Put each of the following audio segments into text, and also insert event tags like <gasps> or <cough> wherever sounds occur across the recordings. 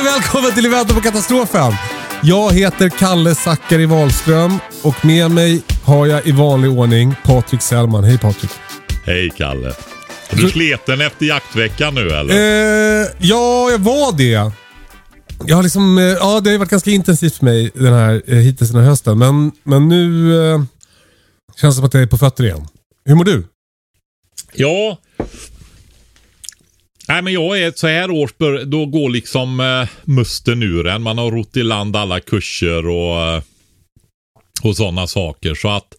Och välkommen till I väntan på katastrofen. Jag heter Kalle Zackari Wahlström och med mig har jag i vanlig ordning Patrik Sellman. Hej Patrik. Hej Kalle. Är du sleten efter jaktveckan nu eller? Eh, ja, jag var det. Jag har liksom, eh, ja det har varit ganska intensivt för mig den här, eh, hittills den här hösten. Men, men nu eh, känns det som att jag är på fötter igen. Hur mår du? Ja. Nej men jag är så här års, bör- då går liksom eh, musten ur en. Man har rott i land alla kurser och, eh, och sådana saker. Så att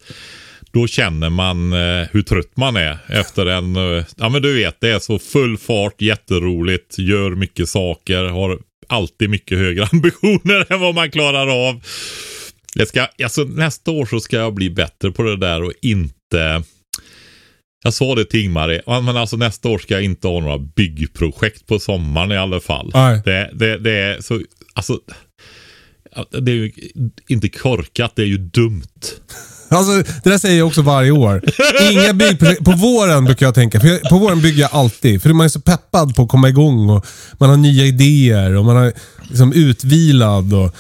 då känner man eh, hur trött man är efter en, eh, ja men du vet det är så full fart, jätteroligt, gör mycket saker, har alltid mycket högre <laughs> ambitioner än vad man klarar av. Jag ska, alltså, nästa år så ska jag bli bättre på det där och inte jag sa det till Ingmarie, ja, men alltså nästa år ska jag inte ha några byggprojekt på sommaren i alla fall. Nej. Det, det, det är så, alltså. Det är ju inte korkat, det är ju dumt. Alltså, det där säger jag också varje år. Inga byggprojekt. På våren brukar jag tänka. För jag, på våren bygger jag alltid. För man är så peppad på att komma igång och man har nya idéer och man är liksom utvilad. Och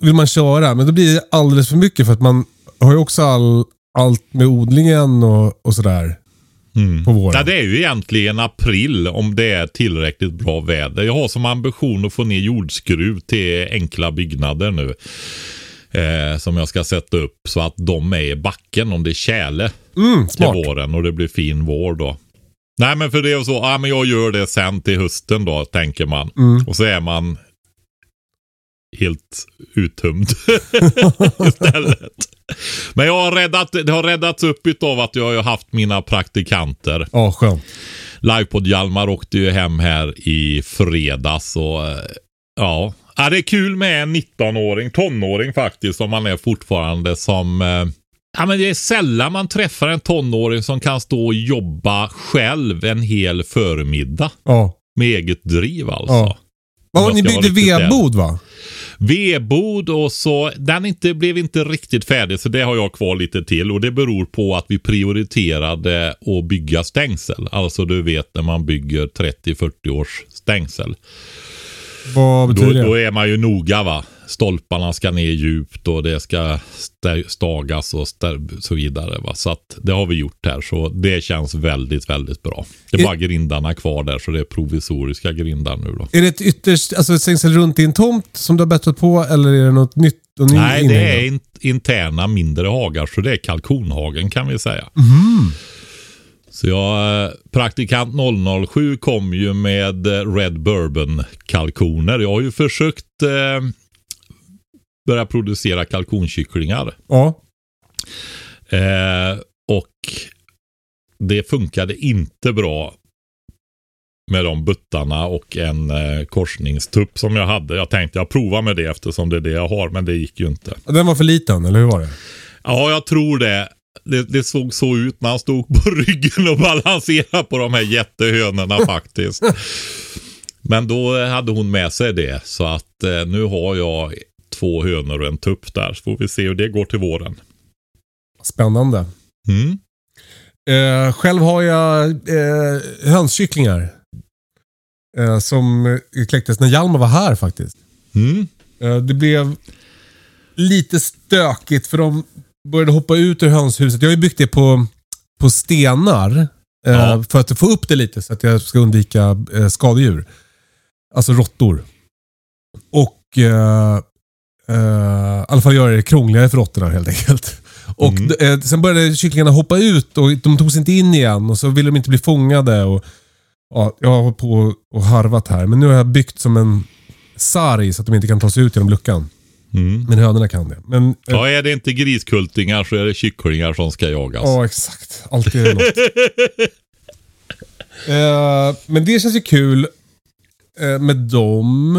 vill man köra. Men då blir det alldeles för mycket för att man har ju också all, allt med odlingen och, och sådär. På våren. Ja, det är ju egentligen april om det är tillräckligt bra väder. Jag har som ambition att få ner jordskruv till enkla byggnader nu. Eh, som jag ska sätta upp så att de är i backen om det är tjäle Mm, till våren och det blir fin vår då. Nej men för det är så, ja men jag gör det sen till hösten då tänker man. Mm. Och så är man helt uttömd <laughs> <laughs> istället. <laughs> Men jag har räddat, det har räddats upp utav att jag har haft mina praktikanter. Ja, skönt. Livepodd Hjalmar åkte ju hem här i fredags och eh, ja. ja, det är kul med en 19-åring, tonåring faktiskt, som man är fortfarande som eh, Ja, men det är sällan man träffar en tonåring som kan stå och jobba själv en hel förmiddag. Ja. Med eget driv alltså. Ja. Ni byggde vedbod va? Vedbod och så, den inte, blev inte riktigt färdig så det har jag kvar lite till och det beror på att vi prioriterade att bygga stängsel. Alltså du vet när man bygger 30-40 års stängsel. Vad Då, betyder då det? är man ju noga va. Stolparna ska ner djupt och det ska stagas och så vidare. Va? Så att det har vi gjort här. Så det känns väldigt, väldigt bra. Det är Är- bara grindarna kvar där så det är provisoriska grindar nu då. Är det ett ytterst, alltså ett stängsel runt i en tomt som du har bättrat på eller är det något nytt? Nej, det är in, interna mindre hagar, så det är kalkonhagen kan vi säga. Så jag, eh, praktikant 007 kom ju med eh, Red Bourbon kalkoner. Jag har ju försökt eh, börja producera kalkonkycklingar. Ja. Eh, och det funkade inte bra med de buttarna och en eh, korsningstupp som jag hade. Jag tänkte jag provar med det eftersom det är det jag har, men det gick ju inte. Den var för liten, eller hur var det? Ja, jag tror det. Det, det såg så ut när han stod på <laughs> ryggen och balanserade på de här jättehönorna <laughs> faktiskt. Men då hade hon med sig det, så att eh, nu har jag två hönor och en tupp där. Så får vi se hur det går till våren. Spännande. Mm. Eh, själv har jag eh, hönskycklingar. Eh, som kläcktes när Hjalmar var här faktiskt. Mm. Eh, det blev lite stökigt för de började hoppa ut ur hönshuset. Jag har ju byggt det på, på stenar. Eh, Ja. För att få upp det lite så att jag ska undvika eh, skadedjur. Alltså råttor. Och eh, eh, i alla fall göra det krångligare för råttorna helt enkelt. Och Mm. eh, sen började kycklingarna hoppa ut och de tog sig inte in igen och så ville de inte bli fångade. Och, ja, jag har på och harvat här, men nu har jag byggt som en sarg så att de inte kan ta sig ut genom luckan. Mm. Men hönorna kan det. Men, eh, Ja, är det inte griskultingar så är det kycklingar som ska jagas. Ja, exakt. Alltid är det något. <laughs> Eh, men det känns ju kul eh, med dem.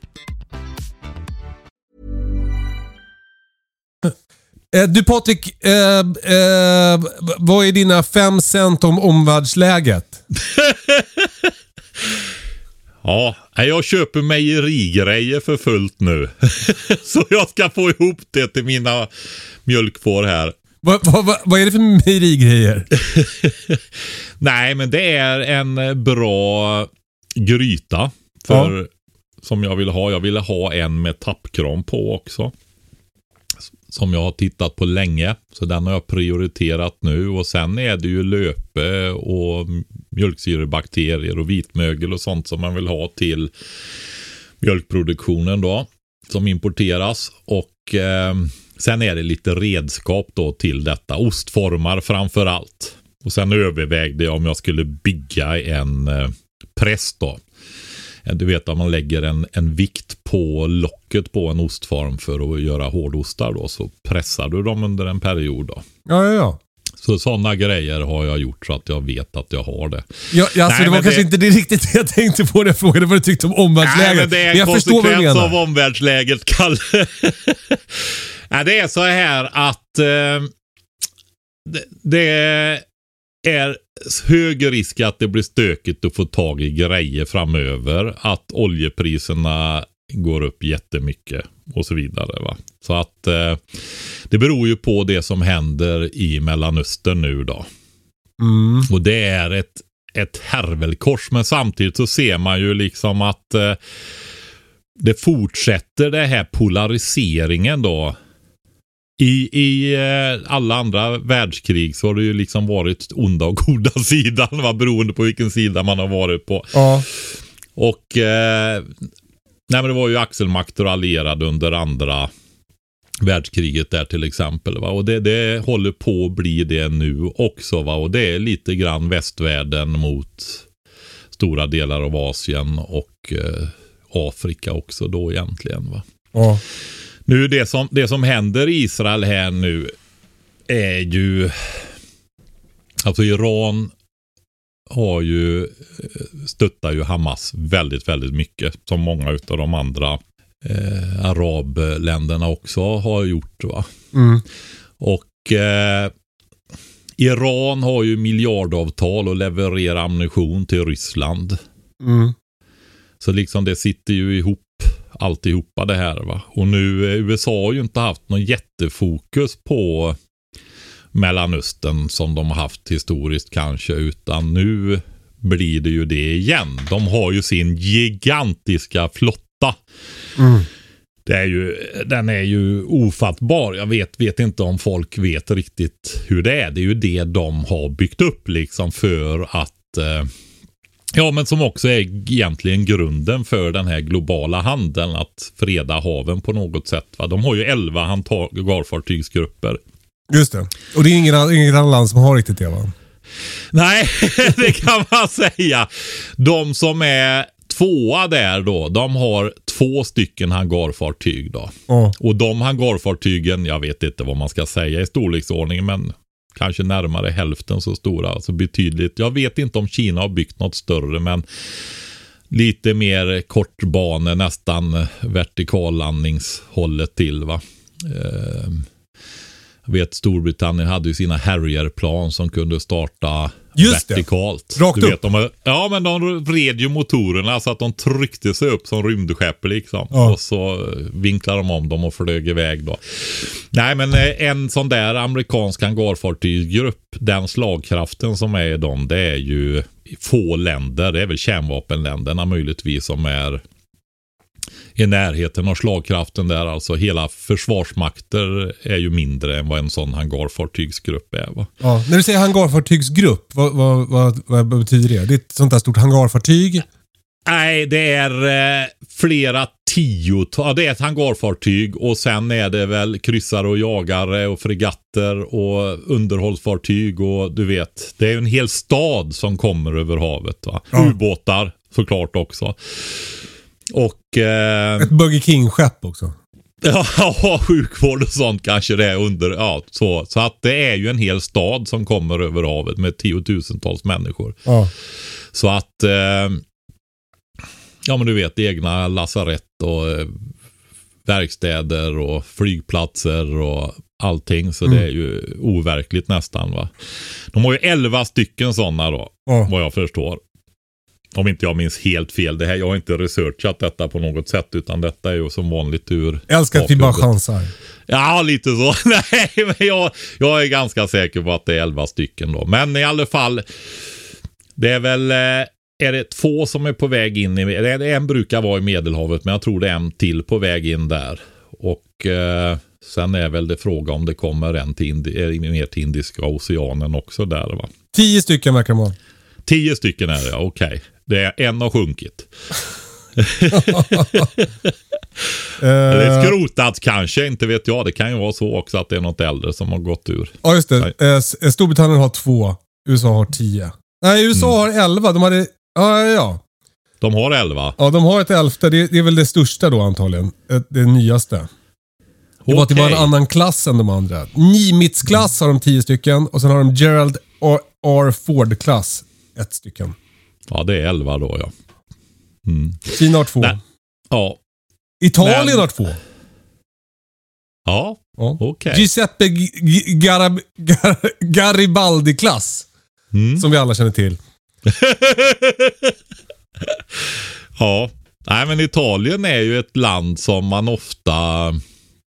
Du Patrik, eh, eh, vad är dina fem cent om omvärldsläget? <laughs> Ja, jag köper mejerigrejer för fullt nu. <laughs> så jag ska få ihop det till mina mjölkfår här. Vad, vad, vad, vad är det för mejerigrejer? <laughs> Nej, men det är en eh, bra gryta. För, Som jag vill ha. Jag ville ha en med tappkram på också. Som jag har tittat på länge. Så den har jag prioriterat nu. Och sen är det ju löpe och mjölksyrebakterier och vitmögel och sånt som man vill ha till mjölkproduktionen då. Som importeras. Och eh, sen är det lite redskap då till detta. Ostformar framför allt. Och sen övervägde jag om jag skulle bygga en eh, press då. Du vet att man lägger en, en vikt på locket på en ostform för att göra hårdostar då. Så pressar du dem under en period då. Ja, ja, ja. Så sådana grejer har jag gjort så att jag vet att jag har det. Ja, ja, alltså, Nej, det var kanske det- inte det riktigt det jag tänkte på när jag frågade vad du tyckte om Nej, omvärldsläget. men det är en jag konsekvens av omvärldsläget, Kalle. <laughs> Nej, det är så här att eh, det, det är hög risk att det blir stökigt att få tag i grejer framöver. Att oljepriserna går upp jättemycket och så vidare. Va? Så att eh, det beror ju på det som händer i Mellanöstern nu då. Mm. Och det är ett, ett härvelkors. Men samtidigt så ser man ju liksom att eh, det fortsätter det här polariseringen då. I, I eh, alla andra världskrig så har det ju liksom varit onda och goda <laughs> sidan. Va? Beroende på vilken sida man har varit på. Ja. Och eh, nej men det var ju axelmakter och allierade under andra världskriget där till exempel. Va? Och det, det håller på att bli det nu också. Va? Och det är lite grann västvärlden mot stora delar av Asien och eh, Afrika också då egentligen. Va? ja. Nu det som, det som händer i Israel här nu är ju... Alltså Iran har ju, eh, stöttar ju Hamas väldigt, väldigt mycket. Som många av de andra eh, arabländerna också har gjort. va. Mm. Och eh, Iran har ju miljardavtal och levererar ammunition till Ryssland. Mm. Så liksom det sitter ju ihop alltihopa det här va. Och nu eh, USA har ju inte haft någon jättefokus på Mellanöstern som de har haft historiskt kanske. Utan nu blir det ju det igen. De har ju sin gigantiska flotta. Mm. Det är ju, den är ju ofattbar. Jag vet, vet inte om folk vet riktigt hur det är. Det är ju det de har byggt upp liksom för att eh, Ja, men som också är egentligen grunden för den här globala handeln. Att freda haven på något sätt. Va? De har ju 11 hangarfartygsgrupper. Just det. Och det är ingen, an- inget annat land som har riktigt det va? Nej, <laughs> det kan man säga. De som är tvåa där då, de har två stycken hangarfartyg då. Ja. Och de hangarfartygen, jag vet inte vad man ska säga i storleksordning, men kanske närmare hälften så stora. Alltså betydligt. Jag vet inte om Kina har byggt något större, men lite mer kortbane, nästan vertikallandningshållet till. va. Eh, jag vet Storbritannien hade ju sina Harrier-plan som kunde starta Just det. vertikalt. Rakt du upp. vet, de, har- ja, men de vred ju motorerna så att de tryckte sig upp som rymdskepp liksom. Ja. Och så vinklade de om dem och flög iväg då. Nej, men eh, en sån där amerikansk hangarfartygsgrupp, den slagkraften som är i dem, det är ju få länder. Det är väl kärnvapenländerna möjligtvis som är i närheten av slagkraften där. Alltså hela försvarsmakter är ju mindre än vad en sån hangarfartygsgrupp är. Va? Ja. När du säger hangarfartygsgrupp, vad, vad, vad, vad betyder det? Det är ett sånt där stort hangarfartyg? Nej, det är eh, flera tiotal. Det är ett hangarfartyg och sen är det väl kryssare och jagare och fregatter och underhållsfartyg och du vet. Det är en hel stad som kommer över havet. Va? Ja. Ubåtar såklart också. Och eh, Ett Burger King-skepp också. <laughs> ja, sjukvård och sånt kanske det är under. Ja, så. så att det är ju en hel stad som kommer över havet med tiotusentals människor. Ja. Så att, eh, ja men du vet egna lasarett och eh, verkstäder och flygplatser och allting. Så Mm. det är ju overkligt nästan va. De har ju 11 stycken sådana då, Ja. vad jag förstår. Om inte jag minns helt fel. Det här, jag har inte researchat detta på något sätt utan detta är ju som vanligt ur Jag älskar att vi bara chansar. Ja, lite så. <laughs> Nej, men jag, jag är ganska säker på att det är 11 stycken då. Men i alla fall, det är väl, eh, är det två som är på väg in i, en brukar vara i Medelhavet, men jag tror det är en till på väg in där. Och eh, sen är väl det fråga om det kommer en till, eh, ner till Indiska oceanen också där va. Tio stycken verkar det vara. Tio stycken är det, okej. Det är en har sjunkit. <laughs> Eller Eh, skrotats kanske, inte vet jag. Det kan ju vara så också att det är något äldre som har gått ur. ja, just det. Eh, S- Storbritannien har två. USA har tio. Nej, USA Mm. har elva. De hade... Ja, ja, ja. De har elva. Ja, de har ett elfte. Det, det är väl det största då antagligen. Eh, Det nyaste. Det var att det var en annan klass än de andra. Nimitz-klass har de tio stycken och sen har de Gerald R. R. Ford-klass. Ett stycken. Ja, det är elva då ja. Mm. Kina har två. Nej. Ja. Italien Men- har två. Ja, Ja. okej. Giuseppe G- G- Garab- Gar- Garibaldi-klass. Mm. Som vi alla känner till. <laughs> Ja. Nej, men Italien är ju ett land som man ofta...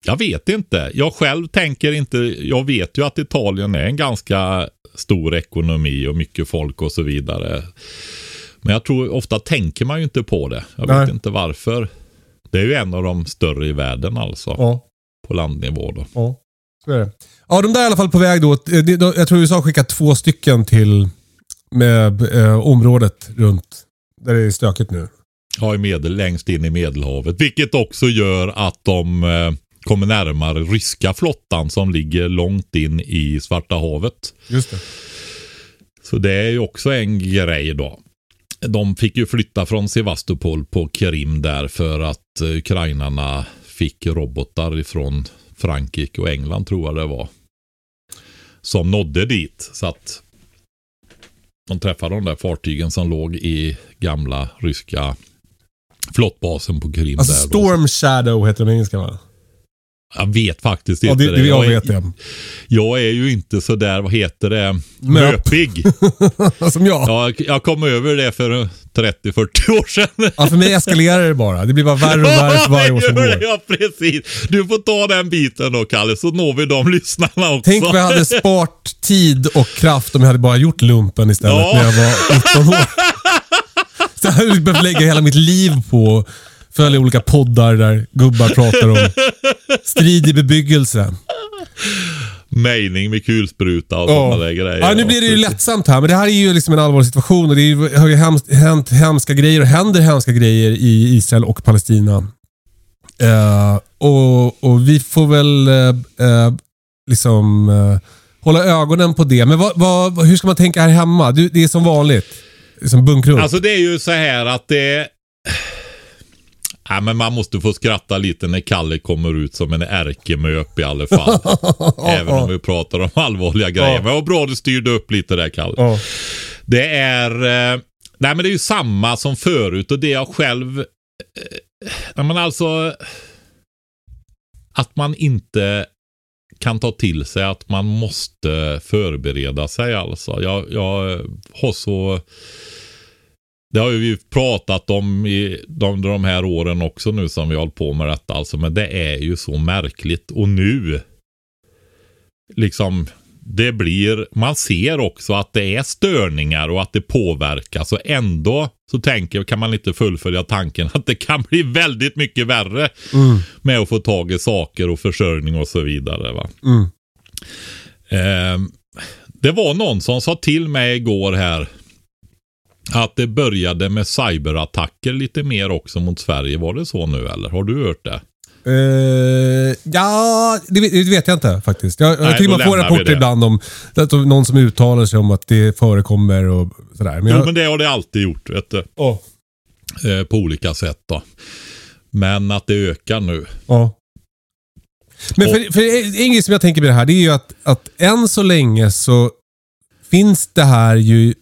Jag vet inte. Jag själv tänker inte... Jag vet ju att Italien är en ganska stor ekonomi och mycket folk och så vidare. Men jag tror ofta tänker man ju inte på det. Jag vet Nej. inte varför. Det är ju en av de större i världen alltså. Ja. På landnivå då. Ja, så är det. Ja, de där är i alla fall på väg då- Jag tror USA har skickat två stycken till med eh, området runt där det är stökigt nu. Ja, i medel, längst in i Medelhavet. Vilket också gör att de eh, kommer närmare ryska flottan som ligger långt in i Svarta havet. Just det. Så det är ju också en grej då. De fick ju flytta från Sevastopol på Krim där för att eh, ukrainarna fick robotar ifrån Frankrike och England tror jag det var. Som nådde dit. Så att de träffade de där fartygen som låg i gamla ryska flottbasen på Krim. Alltså. Storm Shadow heter de engelska va? Jag vet faktiskt Ja, inte det, det, jag vet det. jag är ju inte så där, vad heter det, Möp. möpig. <laughs> Som jag. Jag, jag kom över det för 30-40 år sedan. Ja, för mig eskalerar det bara. Det blir bara värre och värre för varje år som går. Ja, precis. Du får ta den biten då, Kalle, så når vi de lyssnarna också. Tänk om vi hade sparat tid och kraft om jag hade bara gjort lumpen istället Ja. när jag var 19 år. <laughs> Så jag hade behövt lägga hela mitt liv på följa olika poddar där gubbar pratar om strid i bebyggelse. Mejning med kulspruta och Ja. sådana där grejer. Ja, nu blir det ju lättsamt här, men det här är ju liksom en allvarlig situation och det är har ju hemskt, hänt hemska grejer och händer hemska grejer i Israel och Palestina. Eh, och, och vi får väl eh, liksom eh, hålla ögonen på det. Men vad, vad, hur ska man tänka här hemma? Du, det är som vanligt. Som bunkra upp. Alltså det är ju så här att det... Ja, men man måste få skratta lite när Kalle kommer ut som en ärkemöp i alla fall. <laughs> Även om vi pratar om allvarliga grejer. Men vad bra du styrde upp lite där Kalle. Det är... Eh, nej men det är ju samma som förut och det jag själv... Eh, ja, men alltså... Att man inte kan ta till sig att man måste förbereda sig alltså. Jag, jag har så... Det har ju vi pratat om i de, de här åren också nu som vi har hållit på med detta alltså. Men det är ju så märkligt. Och nu liksom det blir, man ser också att det är störningar och att det påverkas och ändå så tänker, kan man inte fullfölja tanken att det kan bli väldigt mycket värre Mm, med att få tag i saker och försörjning och så vidare. Va? mm. Ehm, det var någon som sa till mig igår här att det började med cyberattacker lite mer också mot Sverige. Var det så nu eller? Har du hört det? Eh, ja, det vet, det vet jag inte faktiskt. Jag, jag Nej, tycker då man får rapporter ibland om att någon som uttalar sig om att det förekommer och sådär. Men Jo jag, men det har det alltid gjort vet du. Åh, Eh, på olika sätt då. Men att det ökar nu. ja. Men Och- för, för en grej som jag tänker med det här, det är ju att, att än så länge så finns det här ju...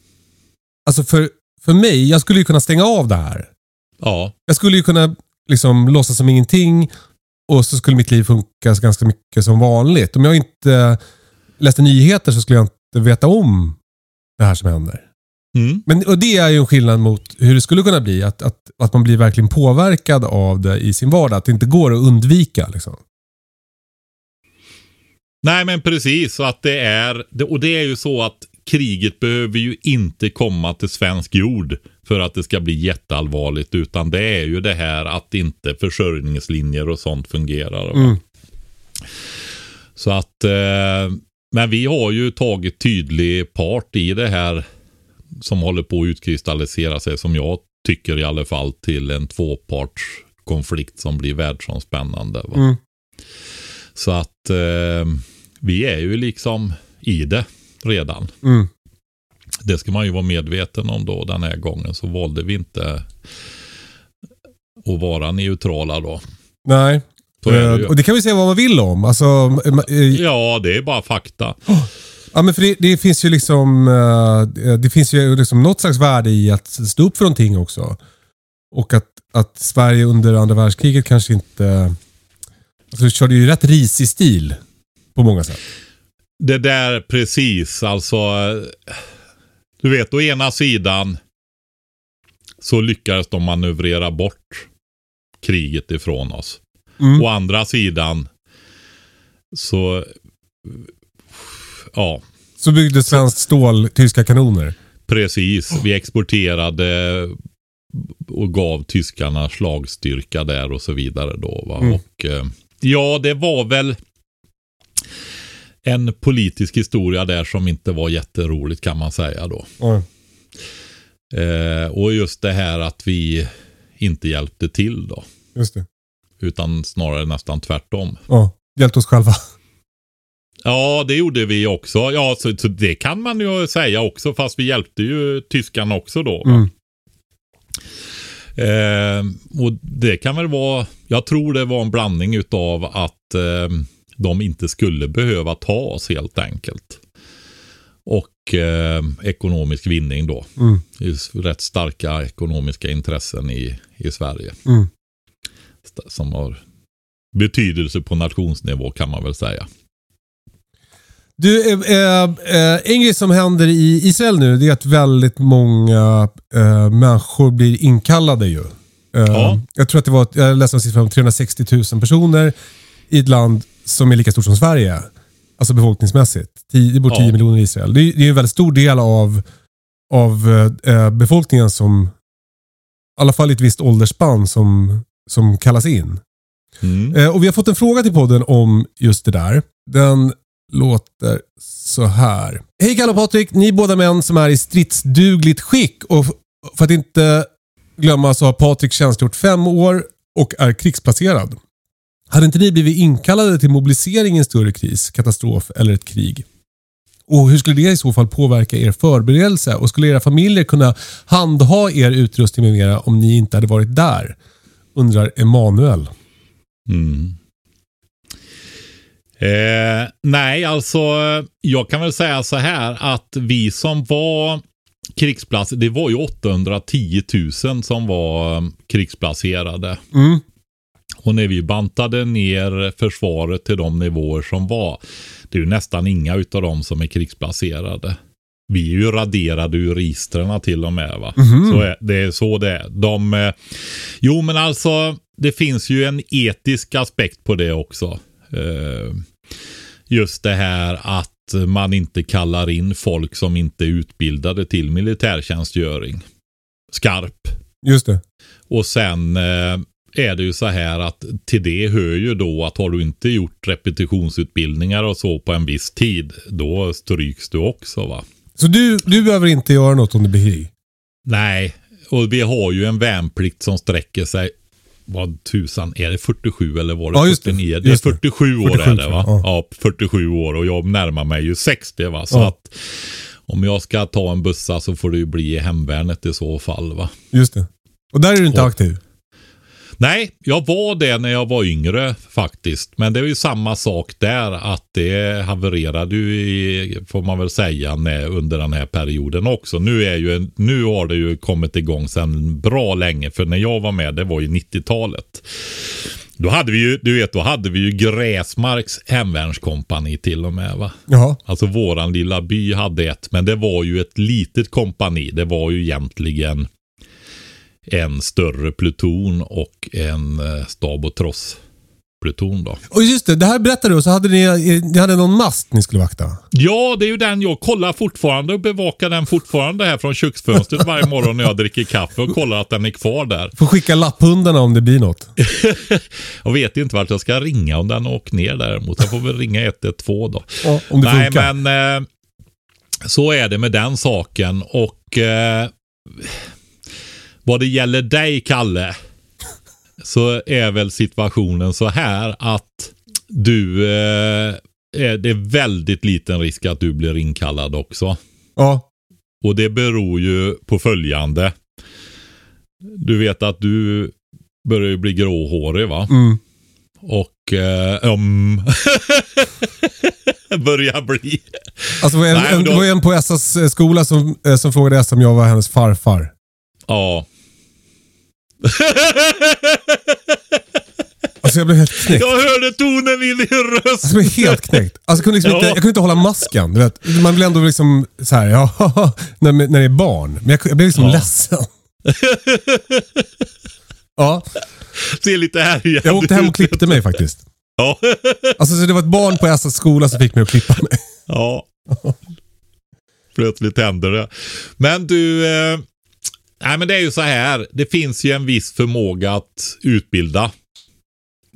Alltså för, för mig, jag skulle ju kunna stänga av det här. Ja, Jag skulle ju kunna liksom låtsas som ingenting och så skulle mitt liv funka ganska mycket som vanligt. Om jag inte läste nyheter så skulle jag inte veta om det här som händer. mm. Men, och det är ju en skillnad mot hur det skulle kunna bli. Att, att, att man blir verkligen påverkad av det i sin vardag. Att det inte går att undvika. Liksom. Nej men precis, så att det är, och det är ju så att kriget behöver ju inte komma till svensk jord för att det ska bli jätteallvarligt, utan det är ju det här att inte försörjningslinjer och sånt fungerar. Mm. Så att, eh, men vi har ju tagit tydlig part i det här som håller på att utkristallisera sig, som jag tycker i alla fall, till en tvåpartskonflikt som blir världsomspännande. Mm. Så att eh, vi är ju liksom i det redan. Mm. Det ska man ju vara medveten om då. Den här gången så valde vi inte att vara neutrala då. Nej. Det Eh, och det kan vi säga vad man vill om. Alltså, eh, eh, Ja, det är bara fakta. Ja, men för det, det finns ju liksom det finns ju liksom något slags värde i att stå upp för någonting också. Och att, att Sverige under andra världskriget kanske inte... Alltså körde ju rätt risig stil på många sätt. Det där precis, alltså. Du vet, å ena sidan så lyckades de manövrera bort kriget ifrån oss. Mm. Å andra sidan så, ja, Så byggde svenskt stål tyska kanoner. precis. Vi exporterade och gav tyskarna slagstyrka där och så vidare då. Va? Mm. Och, eh, ja, det var väl en politisk historia där som inte var jätteroligt kan man säga då. Ja. Eh, och just det här att vi inte hjälpte till då. Just det. Utan snarare nästan tvärtom. Ja. Hjälpte oss själva. Ja, det gjorde vi också. Ja, så, så det kan man ju säga också, fast vi hjälpte ju tyskarna också då. Mm. Eh, och det kan väl vara, jag tror det var en blandning utav att eh, de inte skulle behöva ta oss helt enkelt. Och eh, ekonomisk vinning då. Mm. Det är rätt starka ekonomiska intressen i, i Sverige. Mm. Som har betydelse på nationsnivå kan man väl säga. Du, eh, eh, eh, en grej som händer i Israel nu det är att väldigt många eh, människor blir inkallade ju. Eh, Ja. Jag tror att det var, jag läste en siffra om 360 000 personer i ett land som är lika stort som Sverige. Alltså befolkningsmässigt. Det bor 10 Ja. miljoner i Israel. Det är, det är en väldigt stor del av, av eh, befolkningen som, i alla fall i ett visst åldersspann, som, som kallas in. Mm. Eh, och Vi har fått en fråga till podden om just det där. Den låter så här. Hej Kalle och Patrik, ni båda män som är i stridsdugligt skick. Och för att inte glömma så har Patrik tjänstgjort fem år och är krigsplacerad. Hade inte ni blivit inkallade till mobilisering i en större kris, katastrof eller ett krig? Och hur skulle det i så fall påverka er förberedelse? Och skulle era familjer kunna handha er utrustning med mera om ni inte hade varit där? Undrar Emanuel. Mm. Eh, nej, alltså jag kan väl säga så här att vi som var krigsplats, det var ju 810 000 som var eh, krigsplacerade. Mm. Och när vi bantade ner försvaret till de nivåer som var, det är ju nästan inga utav dem som är krigsplacerade. Vi är ju raderade ur registren till och med. Va? Mhm. Så det är så det är. De, eh, jo, men alltså, det finns ju en etisk aspekt på det också. Eh, just det här att man inte kallar in folk som inte är utbildade till militärtjänstgöring. Skarp. Just det. Och sen eh, är det ju så här att till det hör ju då att har du inte gjort repetitionsutbildningar och så på en viss tid, då stryks du också va. Så du, du behöver inte göra något om det blir krig? Nej, och vi har ju en värnplikt som sträcker sig vad tusan, är det 47 eller var det Ja, just det. 49? Det är Just det. 47 år 47 är det va? jag. Ja. 47 år och jag närmar mig ju 60 va. Så Ja. att om jag ska ta en bussa så får det ju bli i hemvärnet i så fall va. Just det. Och där är du inte Och- aktiv? Nej, jag var det när jag var yngre faktiskt. Men det är ju samma sak där att det havererade ju i, får man väl säga, när, under den här perioden också. Nu, är ju, nu har det ju kommit igång sedan bra länge. För när jag var med, det var ju 90-talet. Då hade vi ju, du vet, då hade vi ju Gräsmarks hemvärnskompani till och med va. Jaha. Alltså våran lilla by hade ett, men det var ju ett litet kompani. Det var ju egentligen en större pluton och en eh, stab och tross-pluton då. Och just det, det här berättade du så hade ni, eh, ni hade någon mast ni skulle vakta. Ja, det är ju den jag kollar fortfarande och bevakar den fortfarande här från köksfönstret varje morgon när jag dricker kaffe och kollar att den är kvar där. Får skicka lapphundarna om det blir något. <laughs> Jag vet inte vart jag ska ringa om den har åkt ner däremot. Jag får väl ringa 112 då. Ja, om det Nej, funkar. men eh, så är det med den saken. Och eh, vad det gäller dig, Kalle, så är väl situationen så här att du, eh, är, det är väldigt liten risk att du blir inkallad också. Ja. Och det beror ju på följande. Du vet att du börjar ju bli gråhårig va? Mm. Och eh, um, <laughs> börjar bli. Alltså, det var en, Nej, då- det var en på Essas skola som, eh, som frågade Essa om jag var hennes farfar. Ja. <laughs> Alltså jag blev helt knäckt. Jag hörde tonen i din röst. Alltså, jag blev helt knäckt. Alltså, jag, kunde liksom Ja. inte, jag kunde inte hålla masken. Du vet. Man vill ändå liksom så här, ja, <laughs> när, när det är barn. Men jag, jag blev liksom Ja. ledsen. <laughs> Ja, Ser lite här igen. jag åkte hem och klippte mig faktiskt. Ja. Alltså så det var ett barn på Essas skola som fick mig att klippa mig. ja. Plötsligt händer det. Men du. Nej men det är ju så här. Det finns ju en viss förmåga att utbilda.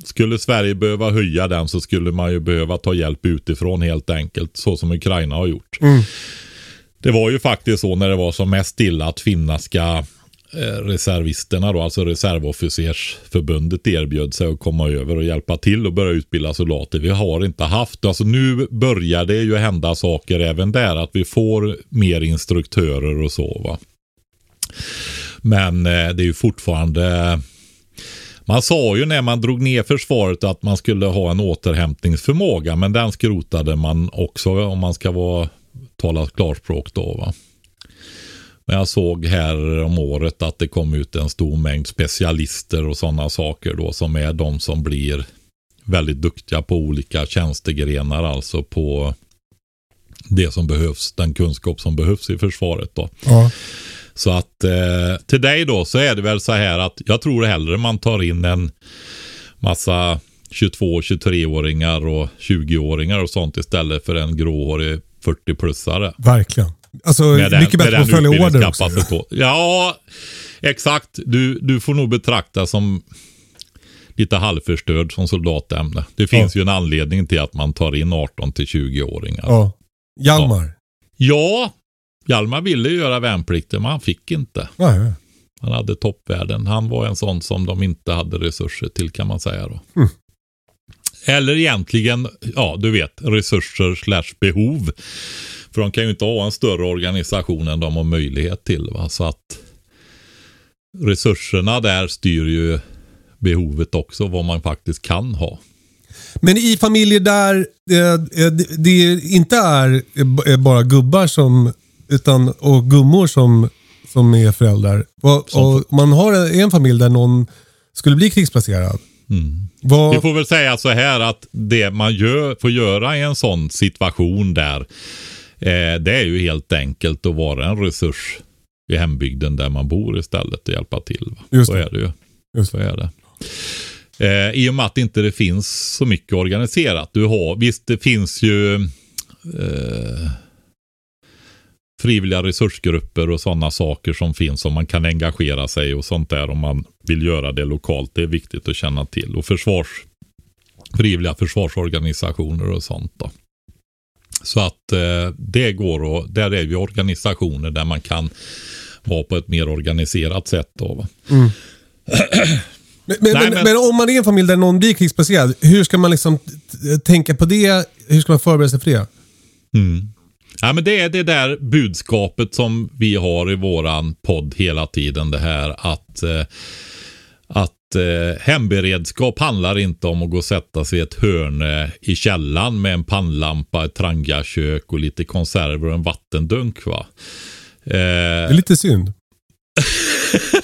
Skulle Sverige behöva höja den så skulle man ju behöva ta hjälp utifrån helt enkelt. Så som Ukraina har gjort. Mm. Det var ju faktiskt så när det var som mest illa att finländska eh, reservisterna då, alltså reservofficersförbundet erbjöd sig att komma över och hjälpa till och börja utbilda soldater. Vi har inte haft, alltså nu börjar det ju hända saker även där, att vi får mer instruktörer och så va. Men eh, det är ju fortfarande man sa ju när man drog ner försvaret att man skulle ha en återhämtningsförmåga, men den skrotade man också om man ska vara, tala klarspråk då. Va? Men jag såg här om året att det kom ut en stor mängd specialister och sådana saker då som är de som blir väldigt duktiga på olika tjänstegrenar, alltså på det som behövs, den kunskap som behövs i försvaret då. Ja. Så att eh, till dig då så är det väl så här att jag tror hellre man tar in en massa 22, 23-åringar och 20-åringar och sånt istället för en gråhårig 40-plussare. Verkligen. Alltså Med mycket bättre att den följa order också. utbildningskapacitet. Ja, exakt. Du, du får nog betrakta som lite halvförstörd som soldatämne. Det finns ju en anledning till att man tar in 18 till 20-åringar. Ja. Hjalmar. Ja, Hjalmar ville ju göra värnplikten men han fick inte. Ja. Han hade toppvärden. Han var en sån som de inte hade resurser till kan man säga då. Mm. Eller egentligen, ja du vet, resurser slash behov. För de kan ju inte ha en större organisation än de har möjlighet till. Va? Så att resurserna där styr ju behovet också, vad man faktiskt kan ha. Men i familjer där eh, eh, det, inte är eh, bara gubbar som, utan, och gummor som, som är föräldrar. Och, och man har en, en familj där någon skulle bli krigsplacerad. Mm. Vad, Vi får väl säga så här att det man gör, får göra i en sån situation där, eh, det är ju helt enkelt att vara en resurs i hembygden där man bor istället och hjälpa till. Va? Just så det. är det ju. Just Så är det. Eh, I och med att inte det finns så mycket organiserat. Du har, visst, det finns ju eh, frivilliga resursgrupper och sådana saker som finns som man kan engagera sig och sånt där om man vill göra det lokalt. Det är viktigt att känna till. Och försvars, frivilliga försvarsorganisationer och sånt då. Så att eh, det går och där är vi organisationer där man kan vara på ett mer organiserat sätt. Då, va? <clears throat> Men, men, Nej, men, men- om man är en familj där någon blir krigsplacerad, hur ska man liksom tänka på det? Hur ska man förbereda sig för det? Ja, men det är det där budskapet som vi har i våran podd hela tiden. Det här att, eh, att eh, hemberedskap handlar inte om att gå och sätta sig i ett hörne i källan med en pannlampa, ett trangakök och lite konserver och en vattendunk. Va? Det Eh, är lite synd.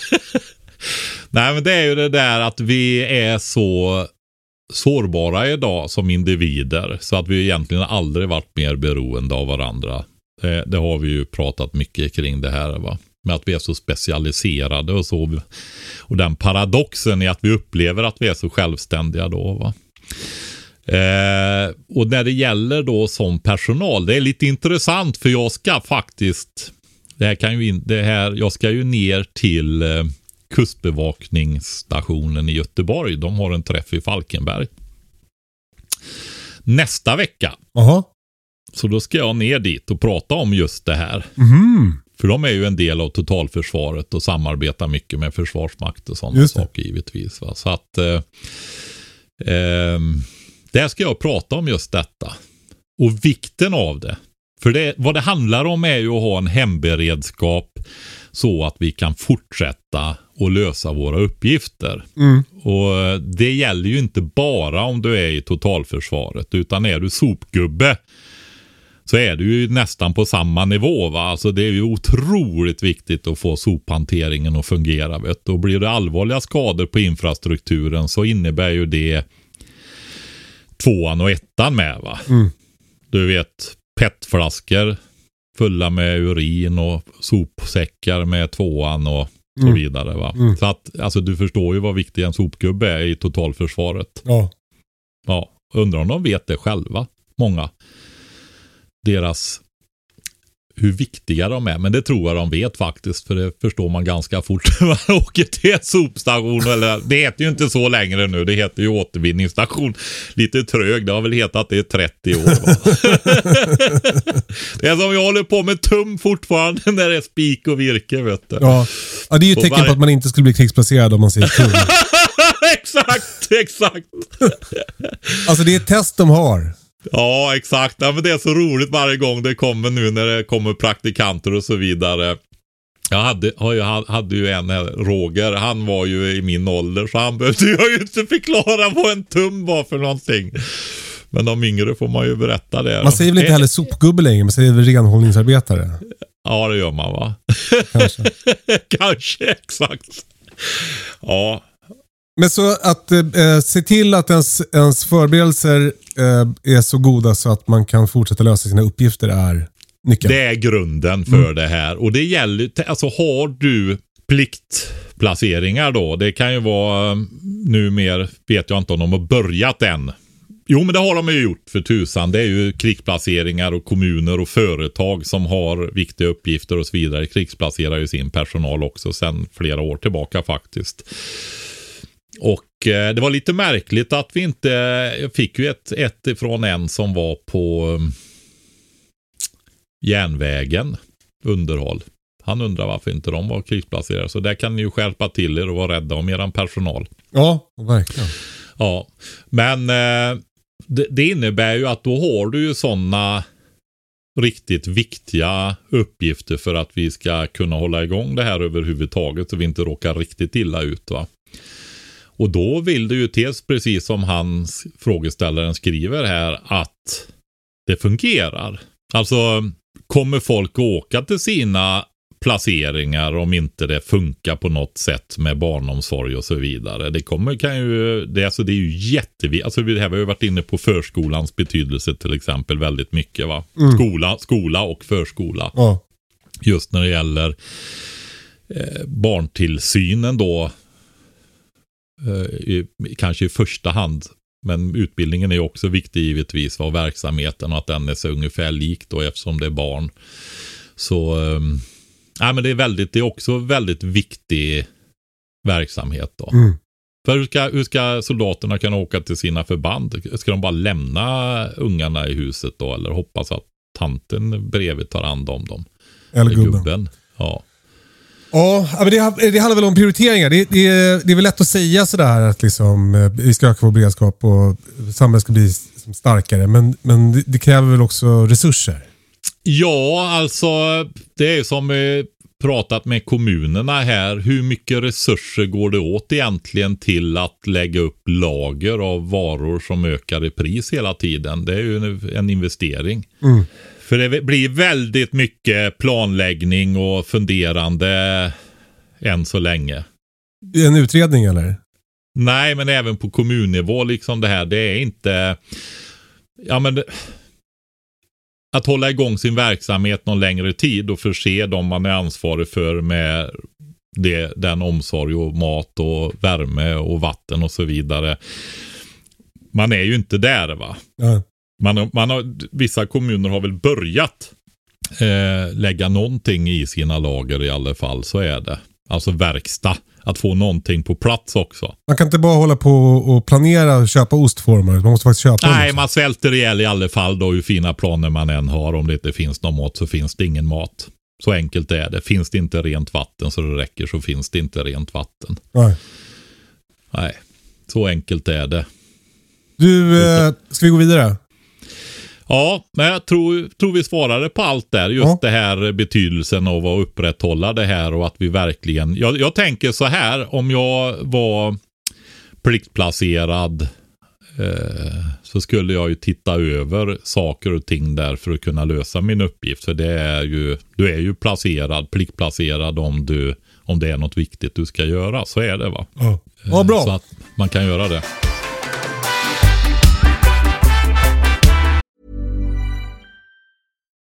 <laughs> nej, men det är ju det där att vi är så sårbara idag som individer. Så att vi egentligen aldrig varit mer beroende av varandra. Det, det har vi ju pratat mycket kring det här. Va? Med att vi är så specialiserade och så. Och den paradoxen i att vi upplever att vi är så självständiga då. Va? Eh, och när det gäller då som personal, det är lite intressant för jag ska faktiskt, det här kan ju in, det här, jag ska ju ner till eh, kustbevakningsstationen i Göteborg. De har en träff i Falkenberg. Nästa vecka. Jaha. Så då ska jag ner dit och prata om just det här. Mhm. För de är ju en del av totalförsvaret och samarbetar mycket med försvarsmakt och sådana saker givetvis. Va? Så att eh, eh, där ska jag prata om just detta. Och vikten av det. För det, vad det handlar om är ju att ha en hemberedskap så att vi kan fortsätta och lösa våra uppgifter. Mm. Och eh, det gäller ju inte bara om du är i totalförsvaret utan är du sopgubbe så är du ju nästan på samma nivå. Va? Alltså det är ju otroligt viktigt att få sophanteringen att fungera. Vet? du. Och blir det allvarliga skador på infrastrukturen så innebär ju det tvåan och ettan med. Va? Mm. Du vet petflaskor fulla med urin och sopsäckar med tvåan och så Mm. vidare. Va? Mm. Så att alltså, du förstår ju vad viktig en sopgubbe är i totalförsvaret. Ja. Ja, undrar om de vet det själva, många. Deras, hur viktiga de är. Men det tror jag de vet faktiskt, för det förstår man ganska fort <laughs> när man åker till en sopstation. Eller, det heter ju inte så längre nu, det heter ju återvinningsstation. Lite trög, det har väl hetat det i 30 år. <laughs> Det är som jag håller på med tum fortfarande när det är spik och virke, vet du. Ja. ja, det är ju ett tecken varje- på att man inte skulle bli krigsplacerad om man säger kung. <laughs> exakt, exakt. Alltså det är ett test de har. Ja, exakt. Ja, men det är så roligt varje gång det kommer nu när det kommer praktikanter och så vidare. Jag hade, ju- hade ju en här, Roger, han var ju i min ålder så han behövde <laughs> jag ju inte förklara vad en tum var för någonting. Men de yngre får man ju berätta det. Man säger väl inte Eh, heller sopgubbe längre, man säger väl renhållningsarbetare. Ja, det gör man va? Kanske. <laughs> Kanske, exakt. Ja, Men så att eh, se till att ens, ens förberedelser eh, är så goda så att man kan fortsätta lösa sina uppgifter är nyckeln. Det är grunden för det här. Och det gäller, alltså har du pliktplaceringar då. Det kan ju vara, nu mer vet jag inte om de har börjat än. Jo men det har de ju gjort för tusan. Det är ju krigsplaceringar och kommuner och företag som har viktiga uppgifter och så vidare. Krigsplacerar ju sin personal också sedan flera år tillbaka faktiskt. Och eh, det var lite märkligt att vi inte, jag fick ju ett, ett ifrån en som var på um, järnvägen underhåll. Han undrar varför inte de var krigsplacerade. Så där kan ni ju skärpa till er och vara rädda om eran personal. Ja, verkligen. Ja, men eh, det, det innebär ju att då har du ju sådana riktigt viktiga uppgifter för att vi ska kunna hålla igång det här överhuvudtaget så vi inte råkar riktigt illa ut. Va? Och då vill det ju tills, precis som hans frågeställaren skriver här, att det fungerar. Alltså, kommer folk åka till sina placeringar om inte det funkar på något sätt med barnomsorg och så vidare. Det kommer kan ju, det, alltså det är ju jätteviktigt. Alltså det här har vi varit inne på förskolans betydelse till exempel väldigt mycket va. Skola, skola och förskola. Ja. Just när det gäller eh, barntillsynen då. Eh, i, kanske i första hand. Men utbildningen är också viktig givetvis. Och verksamheten och att den är så ungefär lik då eftersom det är barn. Så ehm, ja, men det är väldigt, det är också väldigt viktig verksamhet då. Mm. För hur ska, hur ska soldaterna kunna åka till sina förband? Ska de bara lämna ungarna i huset då? Eller hoppas att tanten bredvid tar hand om dem? Eller Eller gubben. gubben. Ja. Ja, men det, det handlar väl om prioriteringar. Det, det, det är väl lätt att säga sådär att liksom, eh, vi ska öka vår beredskap och samhället ska bli starkare. Men, men det, det kräver väl också resurser? Ja, alltså det är som vi pratat med kommunerna här. Hur mycket resurser går det åt egentligen till att lägga upp lager av varor som ökar i pris hela tiden? Det är ju en, en investering. Mm. För det blir väldigt mycket planläggning och funderande än så länge. En utredning eller? Nej, men även på kommunnivå liksom det här. Det är inte... Ja, men... Det, att hålla igång sin verksamhet någon längre tid och förse dem man är ansvarig för med det, den omsorg och mat och värme och vatten och så vidare. Man är ju inte där va. Ja. Man, man har, vissa kommuner har väl börjat eh, lägga någonting i sina lager i alla fall. Så är det. Alltså verkstad. Att få någonting på plats också. Man kan inte bara hålla på och planera och köpa ostformar. Man måste faktiskt köpa Nej, dem man svälter ihjäl i alla fall då hur fina planer man än har. Om det inte finns någon mat så finns det ingen mat. Så enkelt är det. Finns det inte rent vatten så det räcker så finns det inte rent vatten. Nej. Nej, så enkelt är det. Du, eh, ska vi gå vidare? Ja, men jag tror, tror vi svarade på allt där. Just Ja. det här betydelsen av att upprätthålla det här och att vi verkligen. Jag, jag tänker så här, om jag var pliktplacerad eh, så skulle jag ju titta över saker och ting där för att kunna lösa min uppgift. För det är ju, du är ju placerad, pliktplacerad om du om det är något viktigt du ska göra. Så är det va? Ja, ja bra. Så att man kan göra det.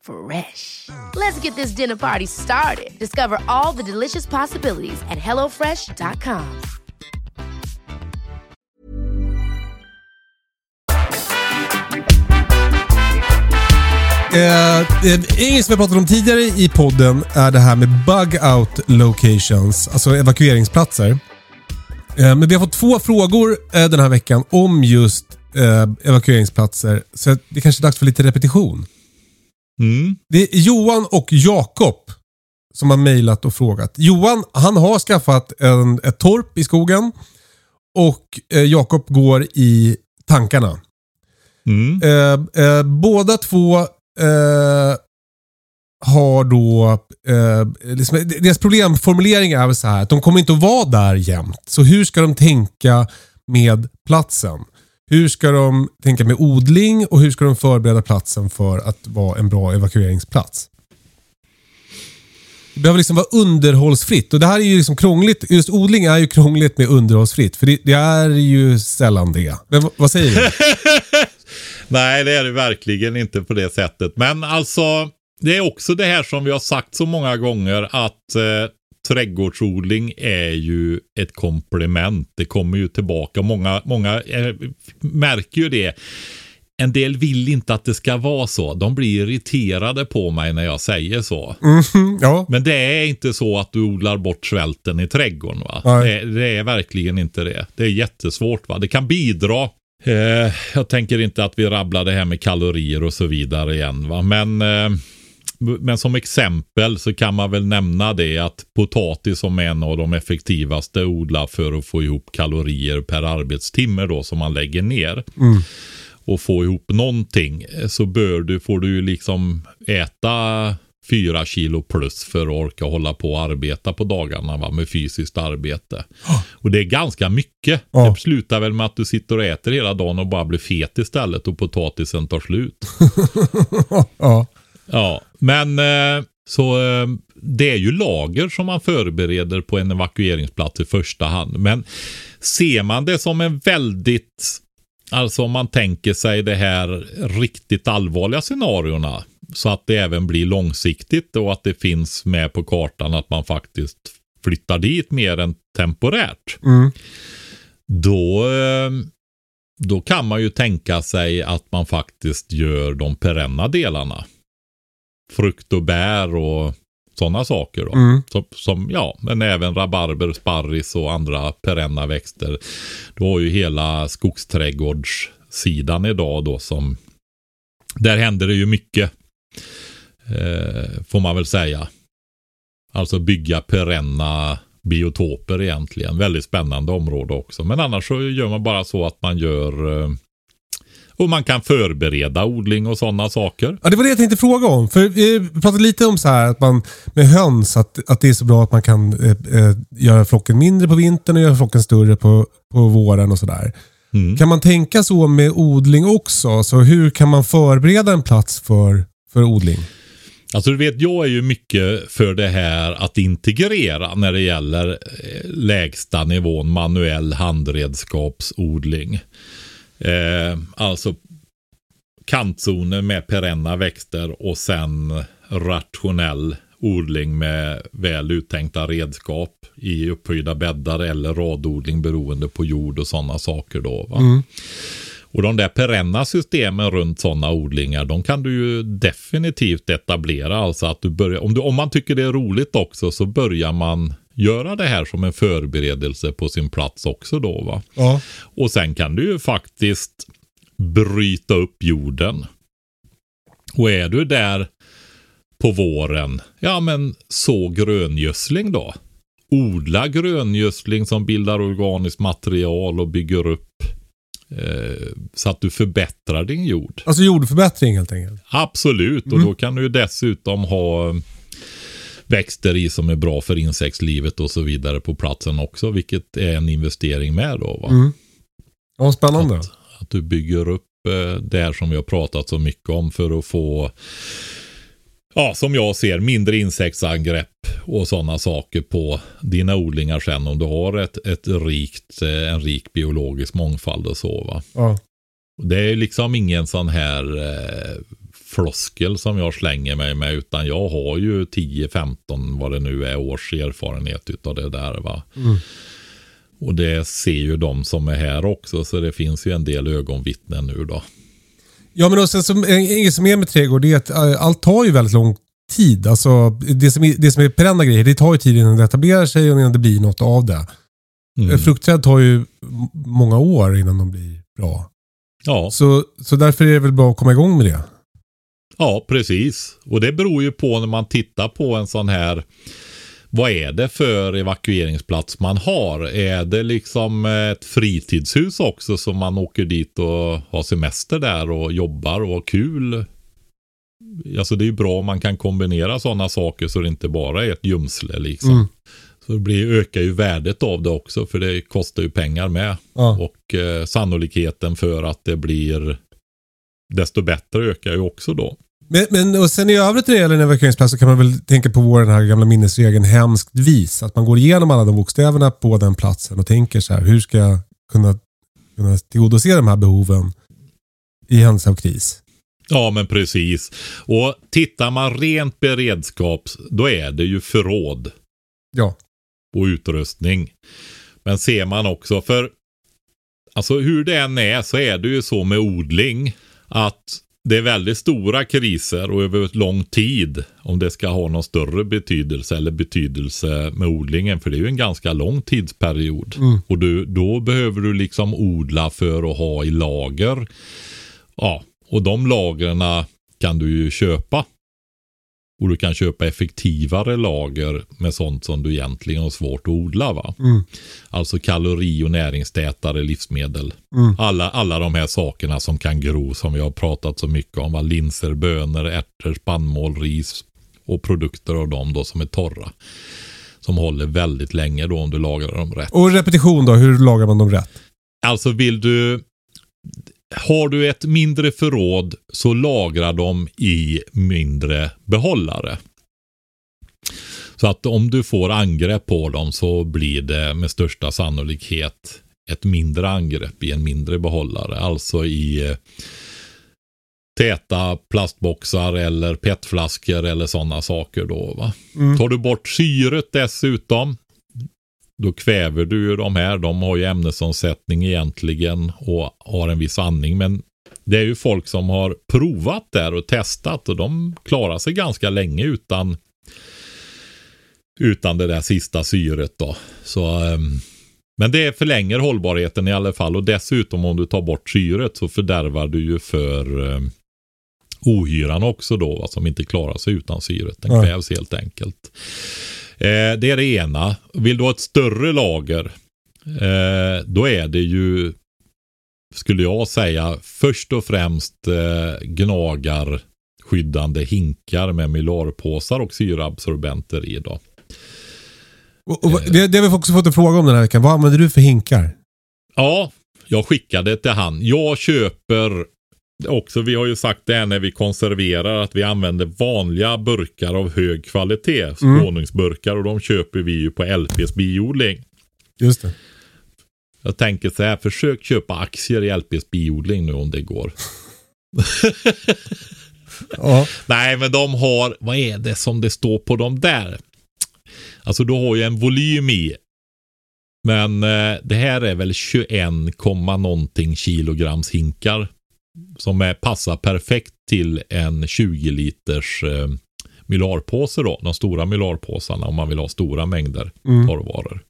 Fresh. Let's get this dinner party started. Discover all the delicious possibilities at hellofresh.com. Eh, eh, inget som vi pratat om tidigare i podden är det här med bug out locations, alltså evakueringsplatser. Eh, men vi har fått två frågor eh, den här veckan om just eh, evakueringsplatser. Så det kanske är dags för lite repetition. Mm. Det är Johan och Jakob som har mejlat och frågat. Johan, han har skaffat en, ett torp i skogen och eh, Jakob går i tankarna. Mm. Eh, eh, båda två eh, har då... Eh, liksom, deras problemformulering är väl så här att de kommer inte att vara där jämt. Så hur ska de tänka med platsen? Hur ska de tänka med odling och hur ska de förbereda platsen för att vara en bra evakueringsplats? Det behöver liksom vara underhållsfritt och det här är ju liksom krångligt. Just odling är ju krångligt med underhållsfritt för det, det är ju sällan det. Men vad säger du? <laughs> Nej, det är det verkligen inte på det sättet. Men alltså, det är också det här som vi har sagt så många gånger att eh, trädgårdsodling är ju ett komplement. Det kommer ju tillbaka. Många, många eh, märker ju det. En del vill inte att det ska vara så. De blir irriterade på mig när jag säger så. Mhm, ja. Men det är inte så att du odlar bort svälten i trädgården. Va? Det, det är verkligen inte det. Det är jättesvårt. Va? Det kan bidra Eh, jag tänker inte att vi rabblar det här med kalorier och så vidare igen. Va? Men, eh, men som exempel så kan man väl nämna det att potatis som är en av de effektivaste odlar för att få ihop kalorier per arbetstimme då som man lägger ner. Och få ihop någonting så bör du, får du liksom äta fyra kilo plus för att orka hålla på och arbeta på dagarna va, med fysiskt arbete. <gasps> Och det är ganska mycket. Ja. Det slutar väl med att du sitter och äter hela dagen och bara blir fet istället och potatisen tar slut. <laughs> ja. Ja, men eh, så eh, det är ju lager som man förbereder på en evakueringsplats i första hand. Men ser man det som en väldigt, alltså om man tänker sig det här riktigt allvarliga scenarierna så att det även blir långsiktigt och att det finns med på kartan att man faktiskt flyttar dit mer än temporärt. Mm. Då, eh, då kan man ju tänka sig att man faktiskt gör de perenna delarna. Frukt och bär och sådana saker. Då. Mm. Som, som, ja, men även rabarber, sparris och andra perenna växter. Du har ju hela skogsträdgårdssidan idag då som där händer det ju mycket. Eh, får man väl säga. Alltså bygga perenna biotoper egentligen. Väldigt spännande område också. Men annars så gör man bara så att man gör eh, och man kan förbereda odling och sådana saker. Ja, det var det jag tänkte fråga om. För vi pratade lite om så här att man med höns, att, att det är så bra att man kan eh, eh, göra flocken mindre på vintern och göra flocken större på, på våren och sådär. Mm. Kan man tänka så med odling också? Så hur kan man förbereda en plats för, för odling? Alltså du vet, jag är ju mycket för det här att integrera när det gäller eh, lägsta nivån manuell handredskapsodling. Eh, alltså kantzoner med perenna växter och sen rationell odling med väl uttänkta redskap i upphöjda bäddar eller radodling beroende på jord och sådana saker då. Va? Och de där perenna systemen runt sådana odlingar, de kan du ju definitivt etablera. Alltså att du börjar, om, du, om man tycker det är roligt också så börjar man göra det här som en förberedelse på sin plats också då va. Ja. Och sen kan du ju faktiskt bryta upp jorden. Och är du där på våren, ja men så gröngödsling då. Odla gröngödsling som bildar organiskt material och bygger upp eh, så att du förbättrar din jord. Alltså jordförbättring helt enkelt. Absolut, och då kan du ju dessutom ha växter i som är bra för insektslivet och så vidare på platsen också, vilket är en investering med då. Va? Mm. Ja, spännande. Att, att du bygger upp eh, det här som vi har pratat så mycket om för att få Ja, som jag ser, mindre insektsangrepp och sådana saker på dina odlingar sen om du har ett, ett rikt, eh, en rik biologisk mångfald och så va. Ja. Det är liksom ingen sån här eh, floskel som jag slänger mig med utan jag har ju 10-15 vad det nu är års erfarenhet utav det där va. Och det ser ju de som är här också så det finns ju en del ögonvittnen nu då. Ja, men och sen som, grej som är med trädgård det är att äh, allt tar ju väldigt lång tid. Alltså, det, som är, det som är perenna grejer, det tar ju tid innan det etablerar sig och innan det blir något av det. Mm. Fruktträd tar ju många år innan de blir bra. Ja, Så, så därför är det väl bra att komma igång med det. Ja, precis. Och det beror ju på när man tittar på en sån här vad är det för evakueringsplats man har? Är det liksom ett fritidshus också som man åker dit och har semester där och jobbar och har kul? Alltså det är ju bra om man kan kombinera sådana saker så det inte bara är ett gömsle liksom. Mm. Så det blir, ökar ju värdet av det också för det kostar ju pengar med. Ja. Och eh, sannolikheten för att det blir desto bättre ökar ju också då. Men, men och sen i övrigt när det gäller en evakueringsplats så kan man väl tänka på vår den här gamla minnesregeln hemskt vis. Att man går igenom alla de bokstäverna på den platsen och tänker så här, hur ska jag kunna, kunna tillgodose de här behoven i händelse av kris? Ja, men precis. Och tittar man rent beredskaps, då är det ju förråd Ja. och utrustning. Men ser man också, för alltså hur det än är så är det ju så med odling att det är väldigt stora kriser och över lång tid om det ska ha någon större betydelse eller betydelse med odlingen. För det är ju en ganska lång tidsperiod. Och du, då behöver du liksom odla för att ha i lager. Ja, och de lagren kan du ju köpa. Och du kan köpa effektivare lager med sånt som du egentligen har svårt att odla. Va? Alltså kalori och näringstätare livsmedel. Alla, alla de här sakerna som kan gro som vi har pratat så mycket om. Va? Linser, bönor, ärtor, spannmål, ris och produkter av dem då som är torra. Som håller väldigt länge då om du lagrar dem rätt. Och repetition då, hur lagar man dem rätt? Alltså vill du har du ett mindre förråd så lagra dem i mindre behållare. Så att om du får angrepp på dem så blir det med största sannolikhet ett mindre angrepp i en mindre behållare. Alltså i eh, täta plastboxar eller petflaskor eller sådana saker då. Va? Tar du bort syret dessutom då kväver du ju de här. De har ju ämnesomsättning egentligen och har en viss andning. Men det är ju folk som har provat där och testat och de klarar sig ganska länge utan utan det där sista syret då. Så, ehm, men det förlänger hållbarheten i alla fall och dessutom om du tar bort syret så fördärvar du ju för eh, ohyran också då som inte klarar sig utan syret. Den kvävs helt enkelt. Eh, det är det ena. Vill du ha ett större lager, eh, då är det ju, skulle jag säga, först och främst eh, gnagar skyddande hinkar med mylarpåsar och syraabsorbenter i då. Och, och, det, det har vi också fått en fråga om den här veckan. Vad använder du för hinkar? Ja, jag skickade till han. Jag köper också, vi har ju sagt det när vi konserverar att vi använder vanliga burkar av hög kvalitet. Skåningsburkar och de köper vi ju på LPs biodling. Just det. Jag tänker så här, försök köpa aktier i LPs biodling nu om det går. <laughs> Ja. Nej, men de har, vad är det som det står på dem där? Alltså du har ju en volym i. Men eh, det här är väl 21, komma någonting kilograms hinkar. Som är, passar perfekt till en 20 liters eh, mylarpåse då. De stora mylarpåsarna om man vill ha stora mängder torrvaror.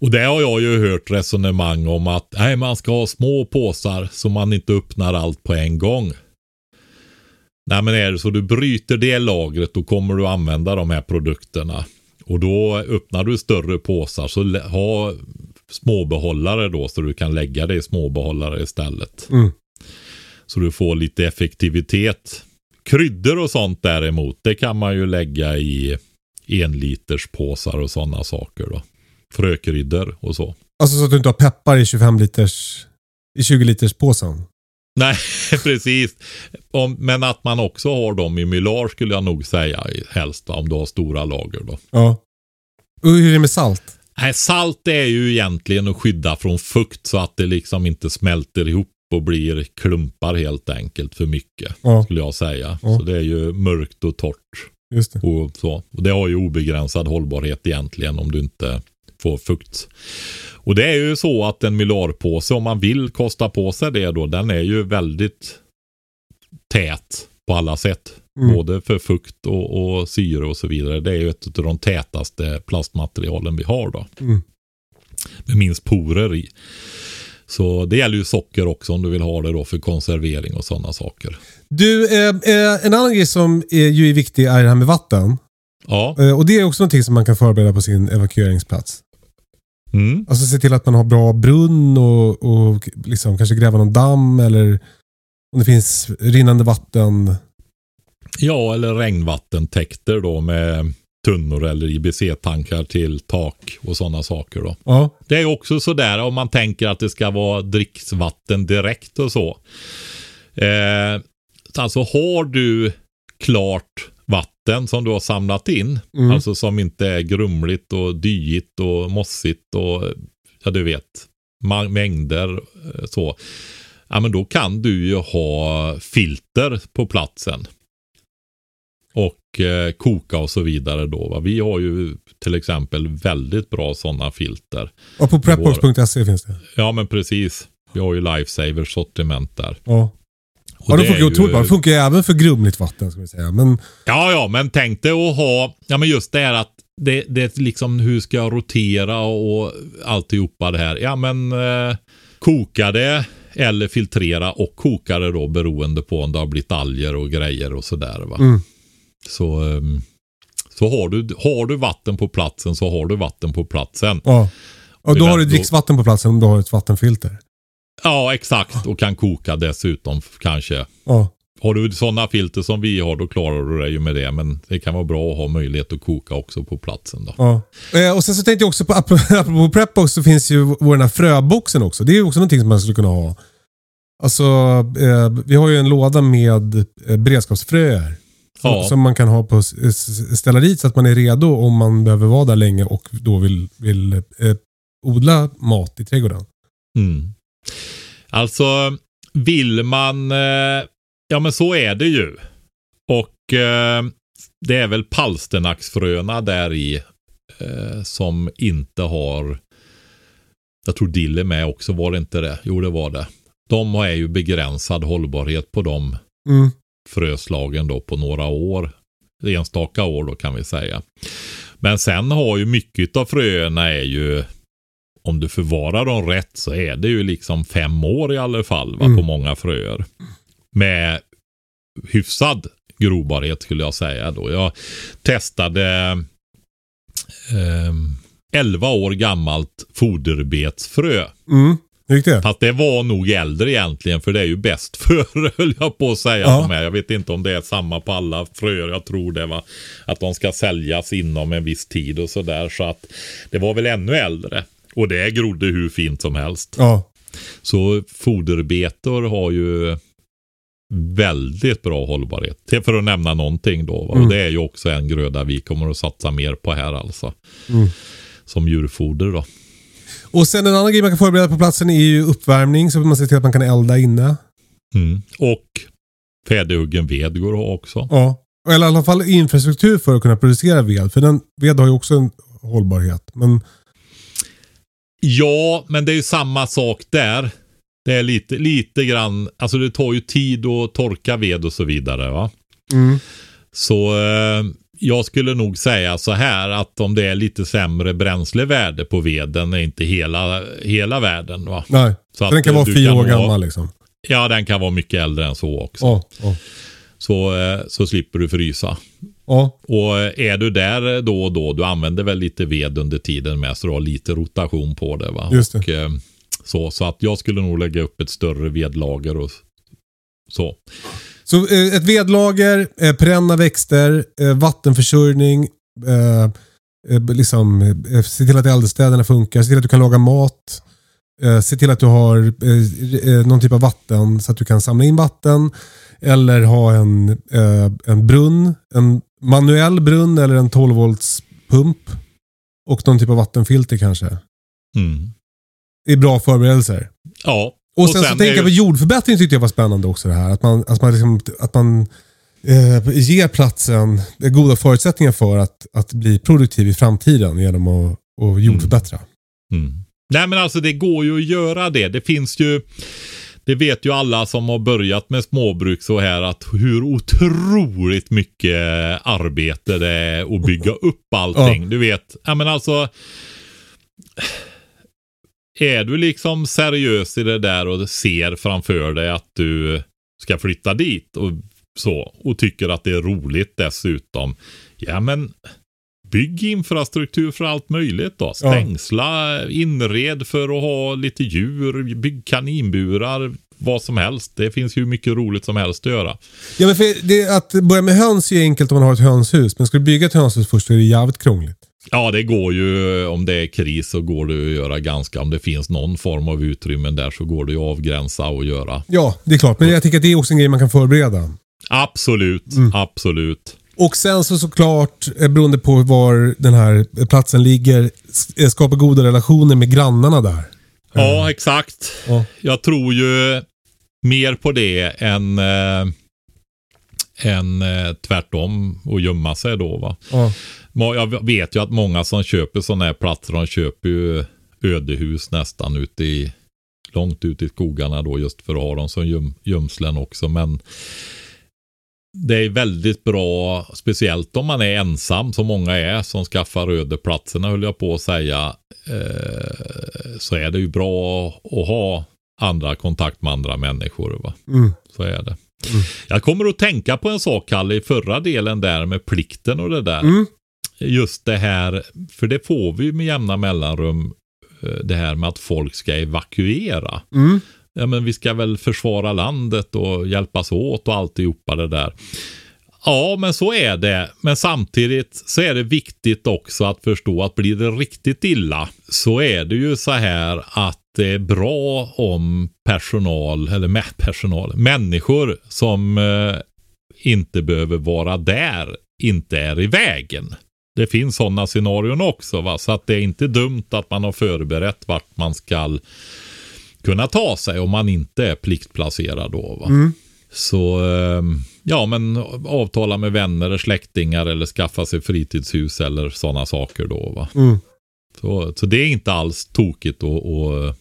Och det har jag ju hört resonemang om att nej, man ska ha små påsar så man inte öppnar allt på en gång. Nej men är det så du bryter det lagret då kommer du använda de här produkterna. Och då öppnar du större påsar så ha småbehållare då så du kan lägga det i småbehållare istället. Mm. Så du får lite effektivitet. Kryddor och sånt däremot det kan man ju lägga i enliters påsar och sådana saker då. Frökryddor och så. Alltså så att du inte har peppar i 25 liters, i 20 liters påsen. Nej, <laughs> precis. Om, men att man också har dem i mylar skulle jag nog säga helst om du har stora lager då. Ja. Och hur är det med salt? Nej, salt är ju egentligen att skydda från fukt så att det liksom inte smälter ihop och blir klumpar helt enkelt för mycket. Ja. Skulle jag säga. Ja. Så det är ju mörkt och torrt. Just det. Och, så. och det har ju obegränsad hållbarhet egentligen om du inte får fukt. Och det är ju så att en mylarpåse, om man vill kosta på sig det då, den är ju väldigt tät på alla sätt. Mm. Både för fukt och, och syre och så vidare. Det är ju ett av de tätaste plastmaterialen vi har då. Mm. Med minst porer i. Så det gäller ju socker också om du vill ha det då för konservering och sådana saker. Du, eh, eh, en annan grej som är ju viktig är det här med vatten. Ja. Eh, och det är också någonting som man kan förbereda på sin evakueringsplats. Mm. Alltså se till att man har bra brunn och, och liksom kanske gräva någon damm eller om det finns rinnande vatten. Ja, eller regnvattentäkter då med tunnor eller IBC-tankar till tak och sådana saker då. Ja. Det är också sådär om man tänker att det ska vara dricksvatten direkt och så. Eh, alltså har du klart vatten som du har samlat in, Mm. alltså som inte är grumligt och dyigt och mossigt och ja du vet, mängder eh, så. Ja men då kan du ju ha filter på platsen. Och eh, koka och så vidare då. Va? Vi har ju till exempel väldigt bra sådana filter. Och på prepbox.se finns det. Ja men precis. Vi har ju Lifesaver sortiment där. Ja. Ja, det det funkar ju otroligt bra. Det funkar ju även för grumligt vatten, ska vi säga. Men Ja, ja, men tänk dig att ha, ja men just det här att det, det är liksom hur ska jag rotera och alltihopa det här. Ja men eh, koka det eller filtrera och koka det då beroende på om det har blivit alger och grejer och sådär va. Mm. Så, ehm, så har, du, har du vatten på platsen så har du vatten på platsen. ja. Och då har du dricksvatten på platsen om du har ett vattenfilter. Ja, exakt. Och kan koka dessutom kanske. Ja. Har du sådana filter som vi har då klarar du dig ju med det. Men det kan vara bra att ha möjlighet att koka också på platsen då. Ja. Eh, och sen så tänkte jag också på, <laughs> apropå Prepbox så finns ju vår den här fröboxen också. Det är ju också någonting som man skulle kunna ha. Alltså, eh, vi har ju en låda med eh, beredskapsfröer. Som, Ja. som man kan ha på ställa dit så att man är redo om man behöver vara där länge och då vill, vill eh, odla mat i trädgården. Mm. Alltså, vill man... Eh, ja, men så är det ju. Och eh, det är väl palsternacksfröna där i eh, som inte har... Jag tror dill är med också, var det inte det? Jo, det var det. De är ju begränsad hållbarhet på de Mm. Fröslagen då på några år. Enstaka år då kan vi säga. Men sen har ju mycket av fröerna är ju om du förvarar dem rätt så är det ju liksom fem år i alla fall va, Mm. på många fröer. Med hyfsad grobarhet skulle jag säga då. Jag testade eh, 11 år gammalt foderbetsfrö. Mm. Det? Fast det var nog äldre egentligen för det är ju bäst <laughs> för höll jag på att säga. Ja. De här. Jag vet inte om det är samma på alla fröer. Jag tror det va. Att de ska säljas inom en viss tid och sådär. Så att det var väl ännu äldre. Och det grodde hur fint som helst. Ja. Så foderbetor har ju väldigt bra hållbarhet. Det För att nämna någonting då. Va? Mm. Och det är ju också en gröda vi kommer att satsa mer på här alltså. Mm. Som djurfoder då. Och sen en annan grej man kan förbereda på platsen är ju uppvärmning. Så man ser till att man kan elda inne. Mm. Och färdighuggen ved går att ha också. Ja. Eller i alla fall infrastruktur för att kunna producera ved. För den, ved har ju också en hållbarhet. Men Ja, men det är ju samma sak där. Det är lite, lite grann, alltså det tar ju tid att torka ved och så vidare va. mm. Så eh, jag skulle nog säga så här att om det är lite sämre bränslevärde på veden är inte hela, hela världen va. nej. Så Så att, den kan vara fyra år ha- gammal liksom. Ja, den kan vara mycket äldre än så också. Ja. Ja. Så, eh, så slipper du frysa. ja. Och eh, är du där då och då, du använder väl lite ved under tiden med så du har lite rotation på det va. Just det. Och, eh, så, så att jag skulle nog lägga upp ett större vedlager och så. Så eh, ett vedlager, eh, perenna växter, eh, vattenförsörjning. Eh, eh, liksom, eh, se till att eldstäderna funkar. Se till att du kan laga mat. Se till att du har någon typ av vatten så att du kan samla in vatten. Eller ha en, en brunn. En manuell brunn eller en 12 volts pump. Och någon typ av vattenfilter kanske. Mm. Det är bra förberedelser. Ja. Och, sen, så är tänker jag på jordförbättring tyckte jag var spännande också det här. Att man, att man, liksom, att man eh, ger platsen goda förutsättningar för att, att bli produktiv i framtiden genom att, att jordförbättra. Mm. Nej men alltså det går ju att göra det. Det finns ju det vet ju alla som har börjat med småbruk så här att hur otroligt mycket arbete det är att bygga upp allting. Du vet, ja men alltså. Är du liksom seriös i det där och ser framför dig att du ska flytta dit och så och tycker att det är roligt dessutom. Ja men Bygg infrastruktur för allt möjligt då. Stängsla, inred för att ha lite djur, bygg kaninburar, vad som helst. Det finns ju mycket roligt som helst att göra. Ja, men det, att börja med höns är enkelt om man har ett hönshus. Men ska du bygga ett hönshus först så är det jävligt krångligt. Ja, det går ju om det är kris så går det att göra ganska. Om det finns någon form av utrymmen där så går det ju att avgränsa och göra. Ja, det är klart. Men jag tycker att det är också en grej man kan förbereda. Absolut, absolut. Och sen så såklart, eh, beroende på var den här platsen ligger, eh, skapa goda relationer med grannarna där. Ja, exakt. Ja. Jag tror ju mer på det än, äh, än äh, tvärtom och gömma sig då va. Ja. Jag vet ju att många som köper sådana här platser, de köper ju ödehus nästan ute i långt ut i skogarna då just för att ha dem som göm, gömslen också. Men det är väldigt bra, speciellt om man är ensam som många är som skaffar ödeplatserna höll jag på att säga. Eh, så är det ju bra att ha andra kontakt med andra människor. Va? Mm. Så är det. Jag kommer att tänka på en sak, Kalle, i förra delen där med plikten och det där. Mm. Just det här, för det får vi med jämna mellanrum, eh, det här med att folk ska evakuera. Mm. Ja, men vi ska väl försvara landet och hjälpas åt och alltihopa det där. Ja, men så är det. Men samtidigt så är det viktigt också att förstå att blir det riktigt illa så är det ju så här att det är bra om personal, eller med personal, människor som eh, inte behöver vara där, inte är i vägen. Det finns sådana scenarion också, va? så att det är inte dumt att man har förberett vart man ska kunna ta sig om man inte är pliktplacerad då. Va? Så eh, ja, men avtala med vänner, släktingar eller skaffa sig fritidshus eller sådana saker då. Va? Mm. Så, så det är inte alls tokigt och, och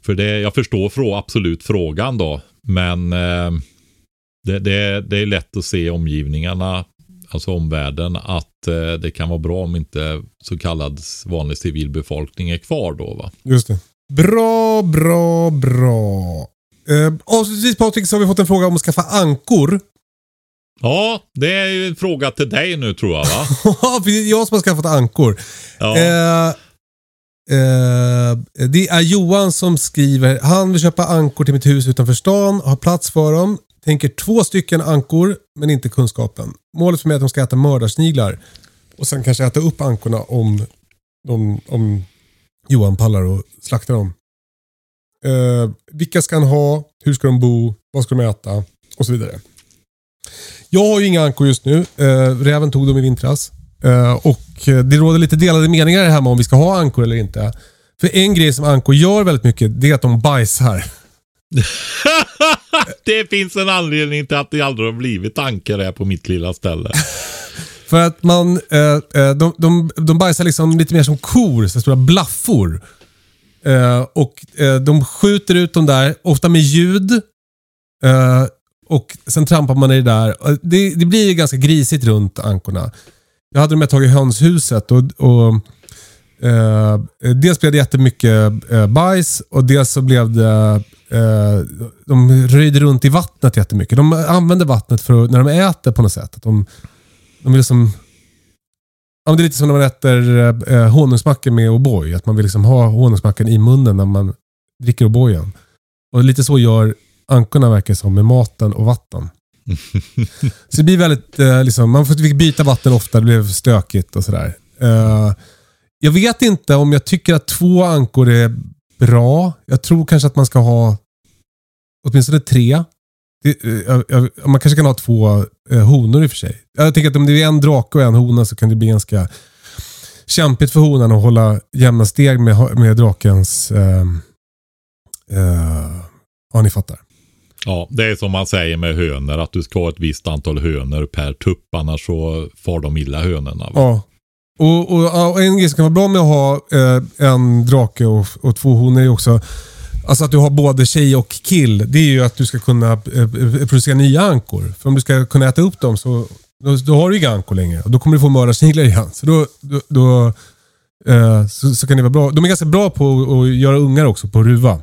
för det, jag förstår frå, absolut frågan då, men eh, det, det, det är lätt att se i omgivningarna, alltså omvärlden, att eh, det kan vara bra om inte så kallad vanlig civilbefolkning är kvar då. Va? Just det. Bra, bra, bra. Eh, avslutningsvis Patrik så har vi fått en fråga om att skaffa ankor. Ja, det är ju en fråga till dig nu tror jag va? <laughs> Ja, det är jag som har skaffat ankor. Ja. Eh, eh, det är Johan som skriver. Han vill köpa ankor till mitt hus utanför stan. Har plats för dem. Tänker två stycken ankor, men inte kunskapen. Målet för mig är att de ska äta mördarsniglar. Och sen kanske äta upp ankorna om, de, om Johan pallar och slakta dem. Eh, vilka ska han ha? Hur ska de bo? Vad ska de äta? Och så vidare. Jag har ju inga ankor just nu. Eh, räven tog dem i vintras. Eh, och eh, det råder lite delade meningar här med om vi ska ha ankor eller inte. För en grej som ankor gör väldigt mycket, det är att de bajsar. <laughs> det finns en anledning till att det aldrig har blivit ankar här på mitt lilla ställe. <laughs> För att man, eh, eh, de, de, de bajsar liksom lite mer som kor, så stora blaffor. Eh, och eh, de skjuter ut dem där, ofta med ljud. Och sen trampar man i det där. Det, det blir ju ganska grisigt runt ankorna. Jag hade dem ett tag i hönshuset och, och eh, dels blev det jättemycket eh, bajs och dels så blev det eh, de röjde runt i vattnet jättemycket. De använder vattnet för att, när de äter på något sätt. Att de, de vill liksom Ja, det är lite som när man äter eh, honungsmackor med O'boy. Att man vill liksom ha honungsmackan i munnen när man dricker O'boyen. Och lite så gör ankorna verkar som med maten och vatten. <laughs> så det blir väldigt, eh, liksom, man fick byta vatten ofta, det blev stökigt och sådär. Eh, jag vet inte om jag tycker att två ankor är bra. Jag tror kanske att man ska ha åtminstone tre. Det, eh, jag- jag- man kanske kan ha två eh, honor i och för sig. Jag tänker att om det är en drake och en hona så kan det bli ganska kämpigt för honan att hålla jämna steg med, med drakens... Eh, eh, ja, ni fattar. Ja, det är som man säger med hönor, att du ska ha ett visst antal hönor per tupp, annars så far de illa hönorna. va? Ja. Och, och, och en grej som kan vara bra med att ha eh, en drake och, och två honor är ju också Alltså att du har både tjej och kill. Det är ju att du ska kunna eh, eh, producera nya ankor. För om du ska kunna äta upp dem så då, då har du inga ankor längre. Och då kommer du få mördarsniglar igen. Så, då, då, då eh, så, så kan det vara bra. De är ganska bra på att göra ungar också, på att ruva.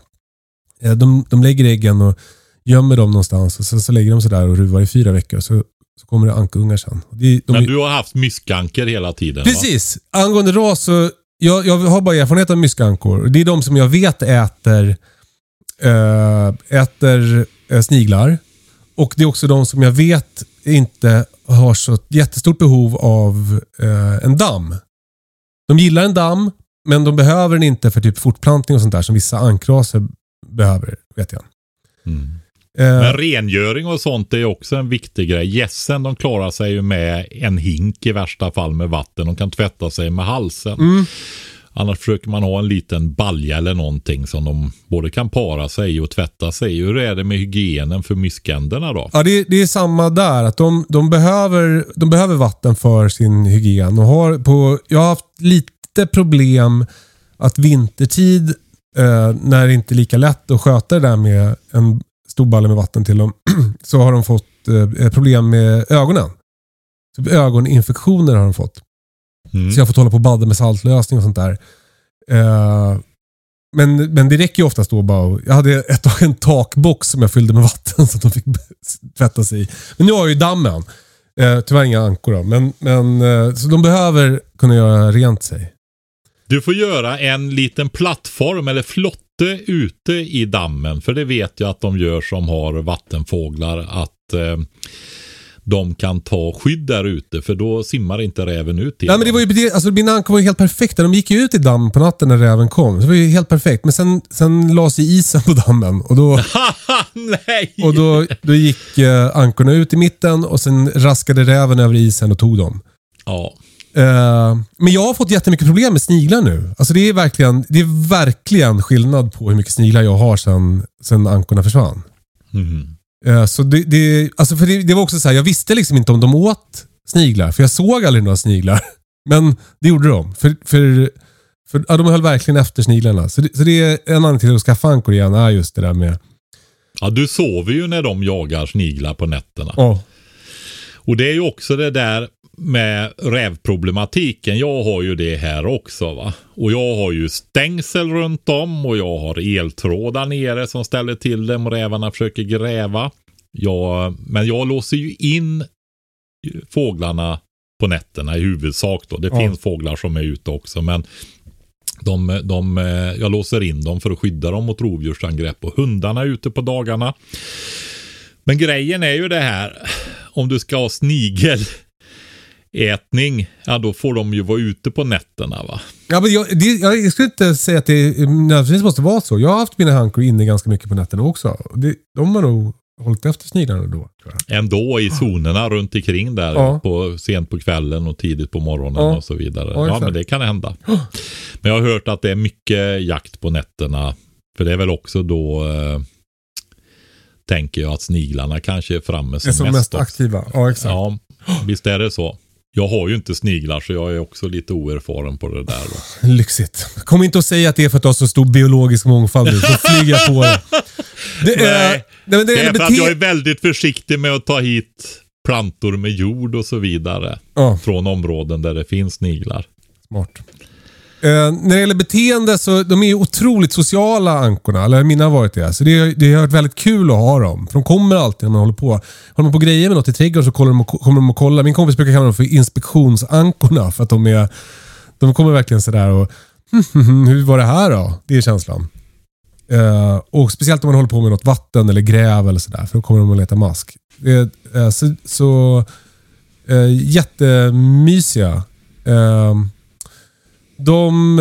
Eh, de, de lägger äggen och gömmer dem någonstans. Och sen så lägger de sig där och ruvar i fyra veckor. Så, så kommer det ankungar sen. Det, de, Men du har haft myskanker hela tiden va? Precis. Angående ras så jag, jag har bara erfarenhet av myskankor. Det är de som jag vet äter, äh, äter äh, sniglar. Och det är också de som jag vet inte har så jättestort behov av äh, en damm. De gillar en damm, men de behöver den inte för typ fortplantning och sånt där som vissa ankraser behöver, vet jag. Mm. Eh, Men rengöring och sånt är också en viktig grej. Gässen de klarar sig ju med en hink i värsta fall med vatten. De kan tvätta sig med halsen. Mm. Annars försöker man ha en liten balja eller någonting som de både kan para sig och tvätta sig. Hur är det med hygienen för myskänderna då? Ja, det, det är samma där. Att de, de, behöver, de behöver vatten för sin hygien. Och har på, jag har haft lite problem att vintertid eh, när det inte är lika lätt att sköta det där med en stor balle med vatten till dem, <clears throat> så har de fått eh, problem med ögonen. Så ögoninfektioner har de fått. Mm. Så jag har fått hålla på och badda med saltlösning och sånt där. Eh, men, men det räcker ju oftast då bara Jag hade ett tag en takbox som jag fyllde med <laughs> vatten så att de fick <laughs> tvätta sig i. Men nu har jag ju dammen. Eh, tyvärr inga ankor då. Men, men, eh, så de behöver kunna göra rent sig. Du får göra en liten plattform eller flotte ute i dammen. För det vet jag att de gör som har vattenfåglar. Att eh, de kan ta skydd där ute. För då simmar inte räven ut till Nej, men det var ju, det- alltså, mina ankor var ju helt perfekta. De gick ju ut i damm på natten när räven kom. Så det var ju helt perfekt. Men sen, sen la sig isen på dammen och då, <laughs> nej! och då, då gick eh, ankorna ut i mitten och sen raskade räven över isen och tog dem. Ja. Eh, men jag har fått jättemycket problem med sniglar nu. Alltså det är verkligen, det är verkligen skillnad på hur mycket sniglar jag har sen, sen ankorna försvann. Mhm. Eh, så det, det, alltså för det, det var också så här, jag visste liksom inte om de åt sniglar. För jag såg aldrig några sniglar. <laughs> Men det gjorde de. För, för, för ja, de höll verkligen efter sniglarna. Så det, så det är en anledning till att skaffa ankor igen, är just det där med... Ja, du sover ju när de jagar sniglar på nätterna. Ja, Och det är ju också det där med rävproblematiken. Jag har ju det här också va. Och jag har ju stängsel runt om och jag har eltrådar nere som ställer till dem och rävarna försöker gräva. Jag, men jag låser ju in fåglarna på nätterna i huvudsak då. Det Ja. finns fåglar som är ute också men de, de, eh, jag låser in dem för att skydda dem mot rovdjursangrepp och hundarna är ute på dagarna. Men grejen är ju det här, om du ska ha snigelätning, ja då får de ju vara ute på nätterna va. ja men jag, det, jag skulle inte säga att det nödvändigtvis måste vara så. Jag har haft mina ankor inne ganska mycket på nätterna också. Det, de har nog hållit efter sniglarna då. Ändå i zonerna runt omkring där, Ja. på, sent på kvällen och tidigt på morgonen Ja. och så vidare. Ja, men det kan hända. <gasps> Men jag har hört att det är mycket jakt på nätterna. För det är väl också då, eh, tänker jag att sniglarna kanske är framme som, är som mest också. aktiva. Ja, exakt. Ja, visst är det så. Jag har ju inte sniglar så jag är också lite oerfaren på det där. Då. <laughs> Lyxigt. Kom inte att säga att det är för att du har så stor biologisk mångfald nu, så flyger jag på det. det är, Nej, nej, det Det är är för att jag är väldigt försiktig med att ta hit plantor med jord och så vidare. Ja, Från områden där det finns sniglar. smart. Eh, när det gäller beteende så de är ju otroligt sociala ankorna. Eller mina har varit det. Så det, det har varit väldigt kul att ha dem. För de kommer alltid när man håller på. Håller man på grejer med något i trädgården så kollar de och, kommer de och kollar. Min kompis brukar kalla dem för inspektionsankorna. För att de är... De kommer verkligen sådär och... <laughs> hur var det här då? Det är känslan. Eh, och speciellt om man håller på med något vatten eller gräv eller sådär. För då kommer de att leta mask. Eh, så så eh, jättemysiga. Eh, de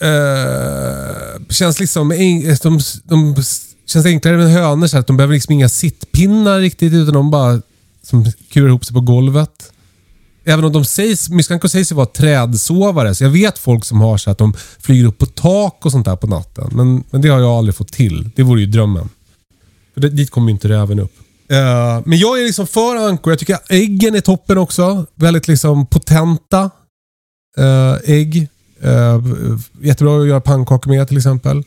eh, känns liksom de, de känns enklare än hönor. Så att de behöver liksom inga sittpinnar riktigt utan de bara som kurar ihop sig på golvet. Även om de sägs, myskankor sägs ju vara trädsovare. Så jag vet folk som har så att de flyger upp på tak och sånt där på natten. Men, men det har jag aldrig fått till. Det vore ju drömmen. För det, dit kommer ju inte räven upp. Uh, men jag är liksom för ankor. Jag tycker att äggen är toppen också. Väldigt liksom potenta uh, ägg. Eh, jättebra att göra pannkakor med till exempel.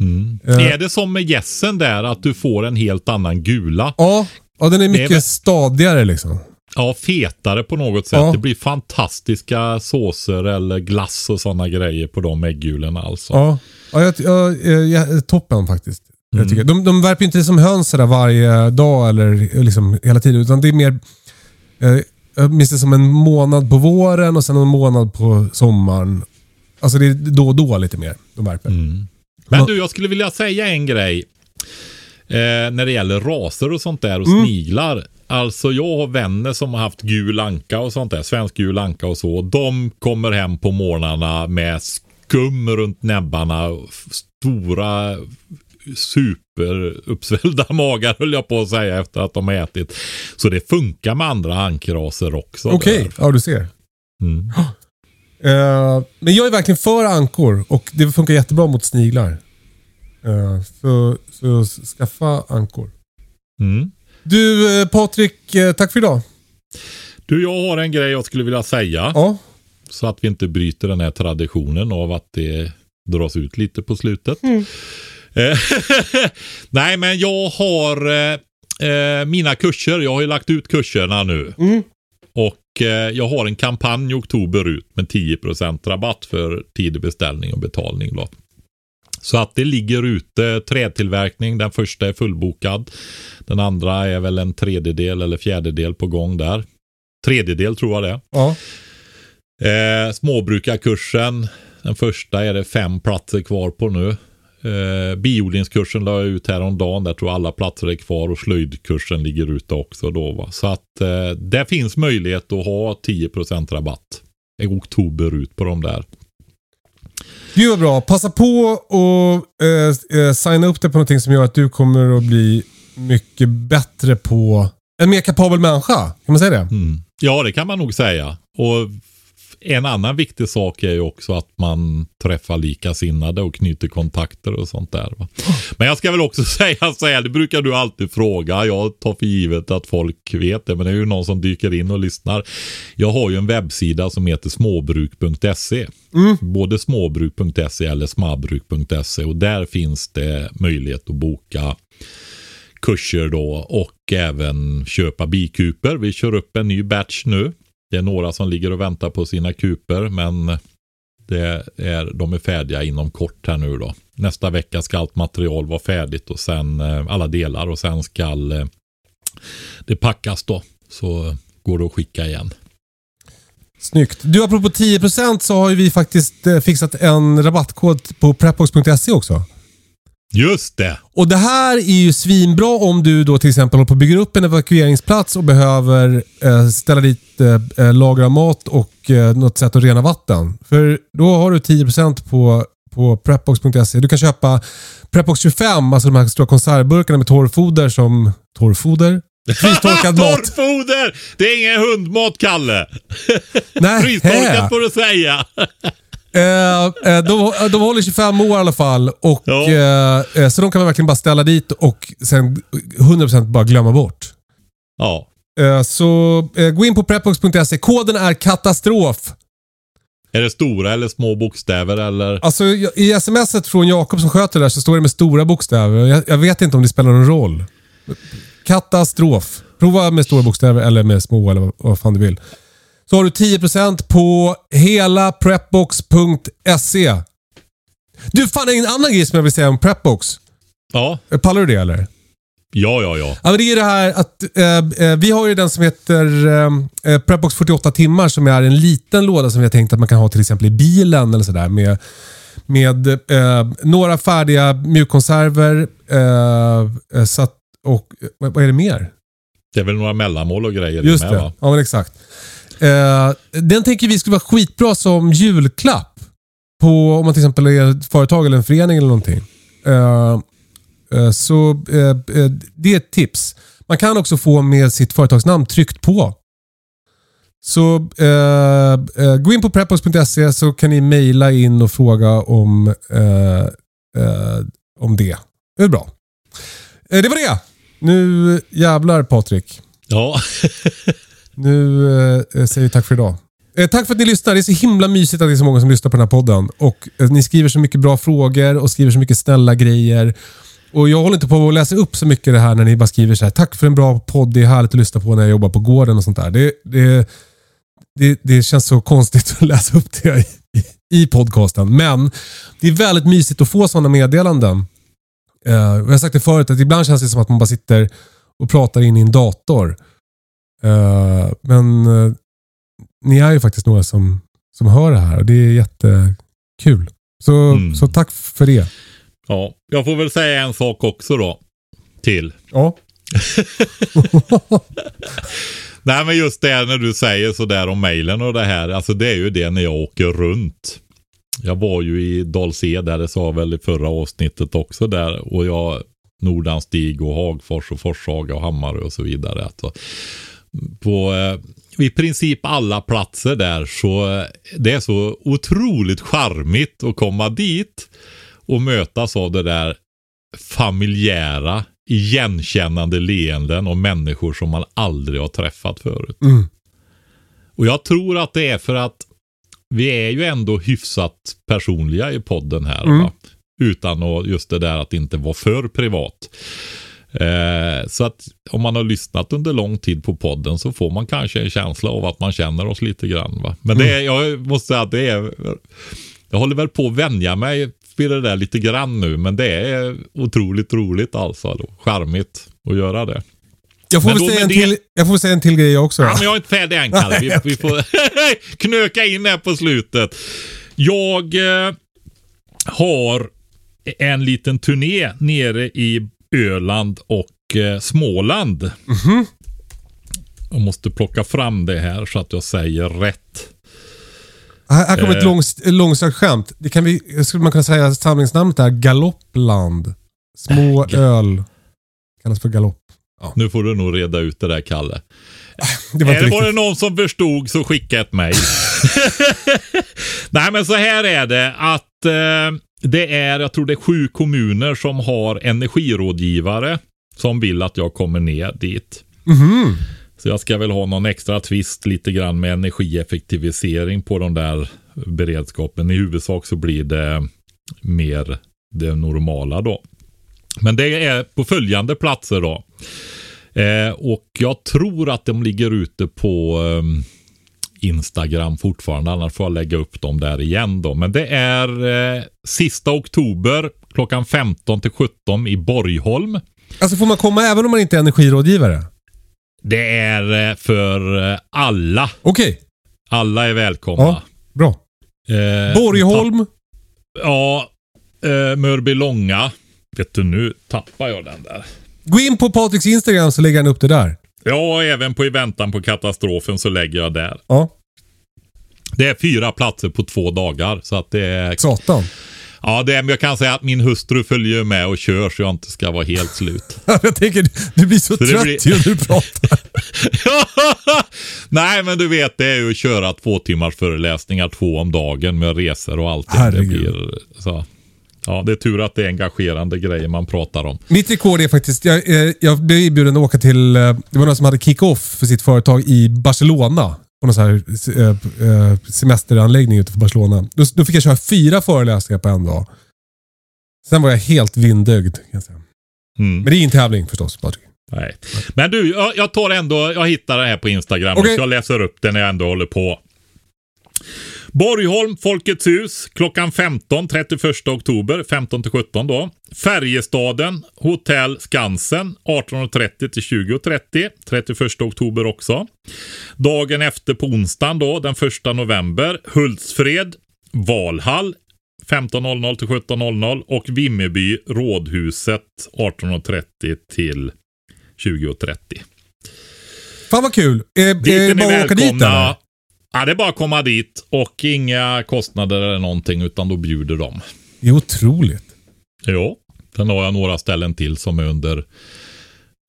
Mm. Eh. Är det som med gässen där att du får en helt annan gula? Ja, ja den är mycket väl- stadigare liksom. Ja, fetare på något sätt. Ja. Det blir fantastiska såser eller glass och sådana grejer på de äggulorna alltså. Ja, ja, jag, jag, jag, jag, toppen faktiskt. Jag Mm. tycker. De, de värper inte som höns sådär varje dag eller liksom hela tiden. Utan det är mer, eh, jag minns det som en månad på våren och sen en månad på sommaren. Alltså det är då och då lite mer de värper. Mm. Men du, jag skulle vilja säga en grej. Eh, när det gäller raser och sånt där och Mm. sniglar. Alltså jag har vänner som har haft gul anka och sånt där. Svensk gul anka och så. De kommer hem på morgnarna med skum runt näbbarna. Stora superuppsvällda <laughs> magar höll jag på att säga efter att de har ätit. Så det funkar med andra ankraser också. Okej, där. ja du ser. Mm. Eh, men jag är verkligen för ankor och det funkar jättebra mot sniglar. Eh, så, så skaffa ankor. Mm. Du eh, Patrik, tack för idag. Du, jag har en grej jag skulle vilja säga. Ja, Så att vi inte bryter den här traditionen av att det dras ut lite på slutet. <laughs> Eh, Nej, men jag har eh, mina kurser. Jag har ju lagt ut kurserna nu. Och eh, jag har en kampanj i oktober ut med 10% rabatt för tidig beställning och betalning. Då. Så att det ligger ute trätillverkning. Den första är fullbokad. Den andra är väl en tredjedel eller fjärdedel på gång där. Tredjedel tror jag det. Ja. Eh, småbrukarkursen. Den första är det fem platser kvar på nu. Eh, biodlingskursen la jag ut häromdagen. Där tror jag alla platser är kvar och slöjdkursen ligger ute också då. Va? Så att eh, det finns möjlighet att ha 10% rabatt. I oktober ut på de där. Gud vad bra. Passa på och eh, eh, signa upp dig på någonting som gör att du kommer att bli mycket bättre på en mer kapabel människa. Kan man säga det? Mm. Ja, det kan man nog säga. Och en annan viktig sak är ju också att man träffar likasinnade och knyter kontakter och sånt där. Va? Men jag ska väl också <laughs> säga så här, det brukar du alltid fråga. Jag tar för givet att folk vet det, men det är ju någon som dyker in och lyssnar. Jag har ju en webbsida som heter småbruk.se. Både småbruk.se eller smabruk.se och där finns det möjlighet att boka kurser då och även köpa bikuper. Vi kör upp en ny batch nu. Det är några som ligger och väntar på sina kuper men det är, de är färdiga inom kort här nu då. Nästa vecka ska allt material vara färdigt och sen eh, alla delar och sen ska eh, det packas då. Så går det att skicka igen. Snyggt. Du, apropå 10% så har ju vi faktiskt eh, fixat en rabattkod på prepbox.se också. Just det! Och det här är ju svinbra om du då till exempel håller på att bygga upp en evakueringsplats och behöver eh, ställa dit eh, lager av mat och eh, något sätt att rena vatten. För då har du 10% på, på prepbox.se. Du kan köpa Prepbox 25, alltså de här stora konservburkarna med torrfoder som... Torrfoder? <laughs> Frystorkad mat. Torrfoder! Det är ingen hundmat, Kalle! Nej, <laughs> Frystorkat får du säga. Eh, eh, de, de håller 25 år i alla fall. Och, Ja. eh, eh, så de kan man verkligen bara ställa dit och sen 100% bara glömma bort. ja. Eh, så eh, gå in på prepbox.se. Koden är katastrof. Är det stora eller små bokstäver eller? Alltså i smset från Jakob som sköter det där så står det med stora bokstäver. Jag, jag vet inte om det spelar någon roll. Katastrof. Prova med stora bokstäver eller med små eller vad fan du vill. Så har du 10% på hela prepbox.se. Du, fan en annan grej som jag vill säga om Prepbox. Ja, Pallar du det eller? ja, ja. ja. Ja, det är det här att eh, eh, vi har ju den som heter eh, eh, Prepbox 48 timmar som är en liten låda som vi har tänkt att man kan ha till exempel i bilen eller sådär med, med eh, några färdiga mjukkonserver eh, eh, så att, och vad är det mer? Det är väl några mellanmål och grejer Just med det. va? Ja, men exakt. Eh, den tänker vi skulle vara skitbra som julklapp. På, om man till exempel är ett företag eller en förening eller någonting. Eh, eh, så eh, eh, det är ett tips. Man kan också få med sitt företagsnamn tryckt på. Så eh, gå in på prepbox.se så kan ni mejla in och fråga om, om det. Det är bra. Det var det. Nu jävlar Patrik. Ja. <laughs> Nu eh, eh, säger vi tack för idag. Eh, tack för att ni lyssnar. Det är så himla mysigt att det är så många som lyssnar på den här podden. Och eh, Ni skriver så mycket bra frågor och skriver så mycket snälla grejer. Och Jag håller inte på att läsa upp så mycket det här när ni bara skriver så här. Tack för en bra podd. Det är härligt att lyssna på när jag jobbar på gården och sånt där. Det, det, det, det känns så konstigt att läsa upp det i, i, i podcasten. Men det är väldigt mysigt att få sådana meddelanden. Eh, jag har sagt det förut, att ibland känns det som att man bara sitter och pratar in i en dator. Eh, men eh, ni är ju faktiskt några som, som hör det här och det är jättekul. Så, Mm. så tack för det. ja. Jag får väl säga en sak också då. Till. Ja. <laughs> <laughs> Nej men just det när du säger sådär om mejlen och det här. Alltså det är ju det när jag åker runt. Jag var ju i Dalsed där, det sa jag väl i förra avsnittet också där. Och jag, Nordanstig och Hagfors och Forshaga och Hammarö och så vidare. Alltså, på eh, i princip alla platser där så eh, det är så otroligt charmigt att komma dit och mötas av det där familjära, igenkännande leenden och människor som man aldrig har träffat förut. Mm. Och jag tror att det är för att vi är ju ändå hyfsat personliga i podden här. Mm. Utan att, just det där att inte vara för privat. Eh, så att om man har lyssnat under lång tid på podden så får man kanske en känsla av att man känner oss lite grann. Va? Men det är, jag måste säga att det är, jag håller väl på att vänja mig vid det där lite grann nu. Men det är otroligt roligt alltså. Då. Charmigt att göra det. Jag får, då säga en med det- till, jag får säga en till grej också. Ja, men jag är inte färdig än Kalle. Vi, vi får <laughs> knöka in här på slutet. Jag eh, har en liten turné nere i Öland och eh, Småland. Jag måste plocka fram det här så att jag säger rätt. Här, här kommer ett Eh. långs, långsökt skämt. Det kan vi, skulle man kunna säga samlingsnamnet är Galoppland. Små öl. Kallas för galopp. Nu får du nog reda ut det där Kalle. <laughs> Det var Eller var det någon som förstod så skicka ett mejl. <laughs> <laughs> Nej men så här är det att eh, det är, jag tror det är sju kommuner som har energirådgivare som vill att jag kommer ner dit. Mhm. Så jag ska väl ha någon extra twist lite grann med energieffektivisering på de där beredskapen. I huvudsak så blir det mer det normala då. Men det är på följande platser då. Eh, och jag tror att de ligger ute på ehm, Instagram fortfarande. Annars får jag lägga upp dem där igen då. Men det är eh, sista oktober klockan 15 till 17 i Borgholm. Alltså får man komma även om man inte är energirådgivare? Det är eh, för eh, alla. Okej, Alla är välkomna. Ja. bra. Eh, Borgholm. Ja, eh, Mörbylånga. Vet du, nu tappar jag den där. Gå in på Patriks Instagram så lägger han upp det där. Ja, även på I väntan på katastrofen så lägger jag där. Ja, Det är fyra platser på två dagar. Så att det är... satan. Ja, det men jag kan säga att min hustru följer med och kör så jag inte ska vara helt slut. <laughs> Jag tänker, du blir så det trött blir- ju när du pratar. <laughs> Nej, men du vet, det är ju att köra två timmars föreläsningar två om dagen med resor och. Det Herregud. blir, så. Ja, det är tur att det är engagerande grejer man pratar om. Mitt rekord är faktiskt, jag, eh, jag blev erbjuden att åka till, eh, det var någon som hade kick-off för sitt företag i Barcelona. På någon så här eh, eh, semesteranläggning utanför Barcelona. Då, då fick jag köra fyra föreläsningar på en dag. Sen var jag helt vindögd. Kan. Mm. Men det är ingen tävling förstås, Patrik. Nej. Men du, jag, jag tar ändå, jag hittar det här på Instagram. Okej. Så jag läser upp det när jag ändå håller på. Borgholm, Folkets hus, klockan 15, 31 oktober, 15 till 17 då. Färjestaden, Hotell Skansen, 18.30 till 20.30, 31 oktober också. Dagen efter på onsdagen då, den 1 november, Hultsfred, Valhall, 15.00 till 17.00 och Vimmerby, Rådhuset, 18.30 till 20.30. Fan vad kul. Eh, eh, bara åka dit eller? Ja, det är bara att komma dit och inga kostnader eller någonting utan då bjuder de. Det är otroligt. Jo, sen har jag några ställen till som är under,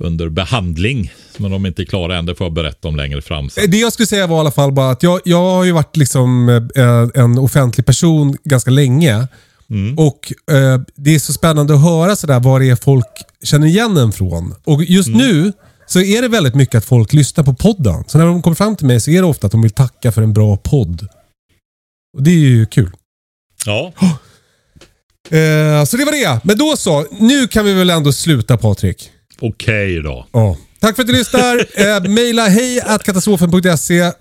under behandling. Men de är inte klara än, det får jag berätta om längre fram sen. Eh, Det jag skulle säga var i alla fall bara att jag, jag har ju varit liksom eh, en offentlig person ganska länge. Mm. Och eh, Det är så spännande att höra sådär vad det är folk känner igen en från. Och just Mm. nu så är det väldigt mycket att folk lyssnar på podden. Så när de kommer fram till mig så är det ofta att de vill tacka för en bra podd. Och Det är ju kul. Ja, <gasps> Eh, så det var det. Men då så. Nu kan vi väl ändå sluta Patrik. okej då. Ja. Tack för att du lyssnar. <laughs> eh, maila hej katastrofen.se eh,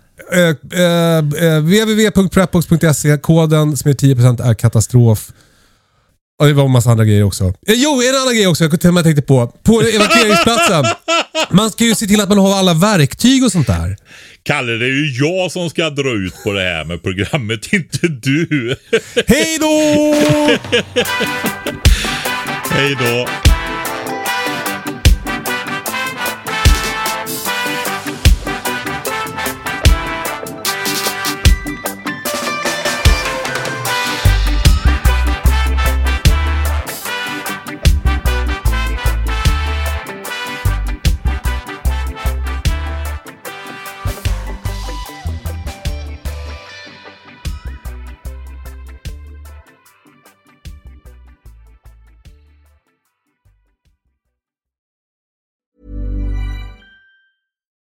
eh, eh, www.prepbox.se Koden som är 10% är katastrof. Och det var en massa andra grejer också. Eh, jo, en annan grej också. Jag tänkte på. På evakueringsplatsen. Man ska ju se till att man har alla verktyg och sånt där. Kalle, det är ju jag som ska dra ut på det här med programmet, <laughs> inte du. Hej då! <laughs> Hej då.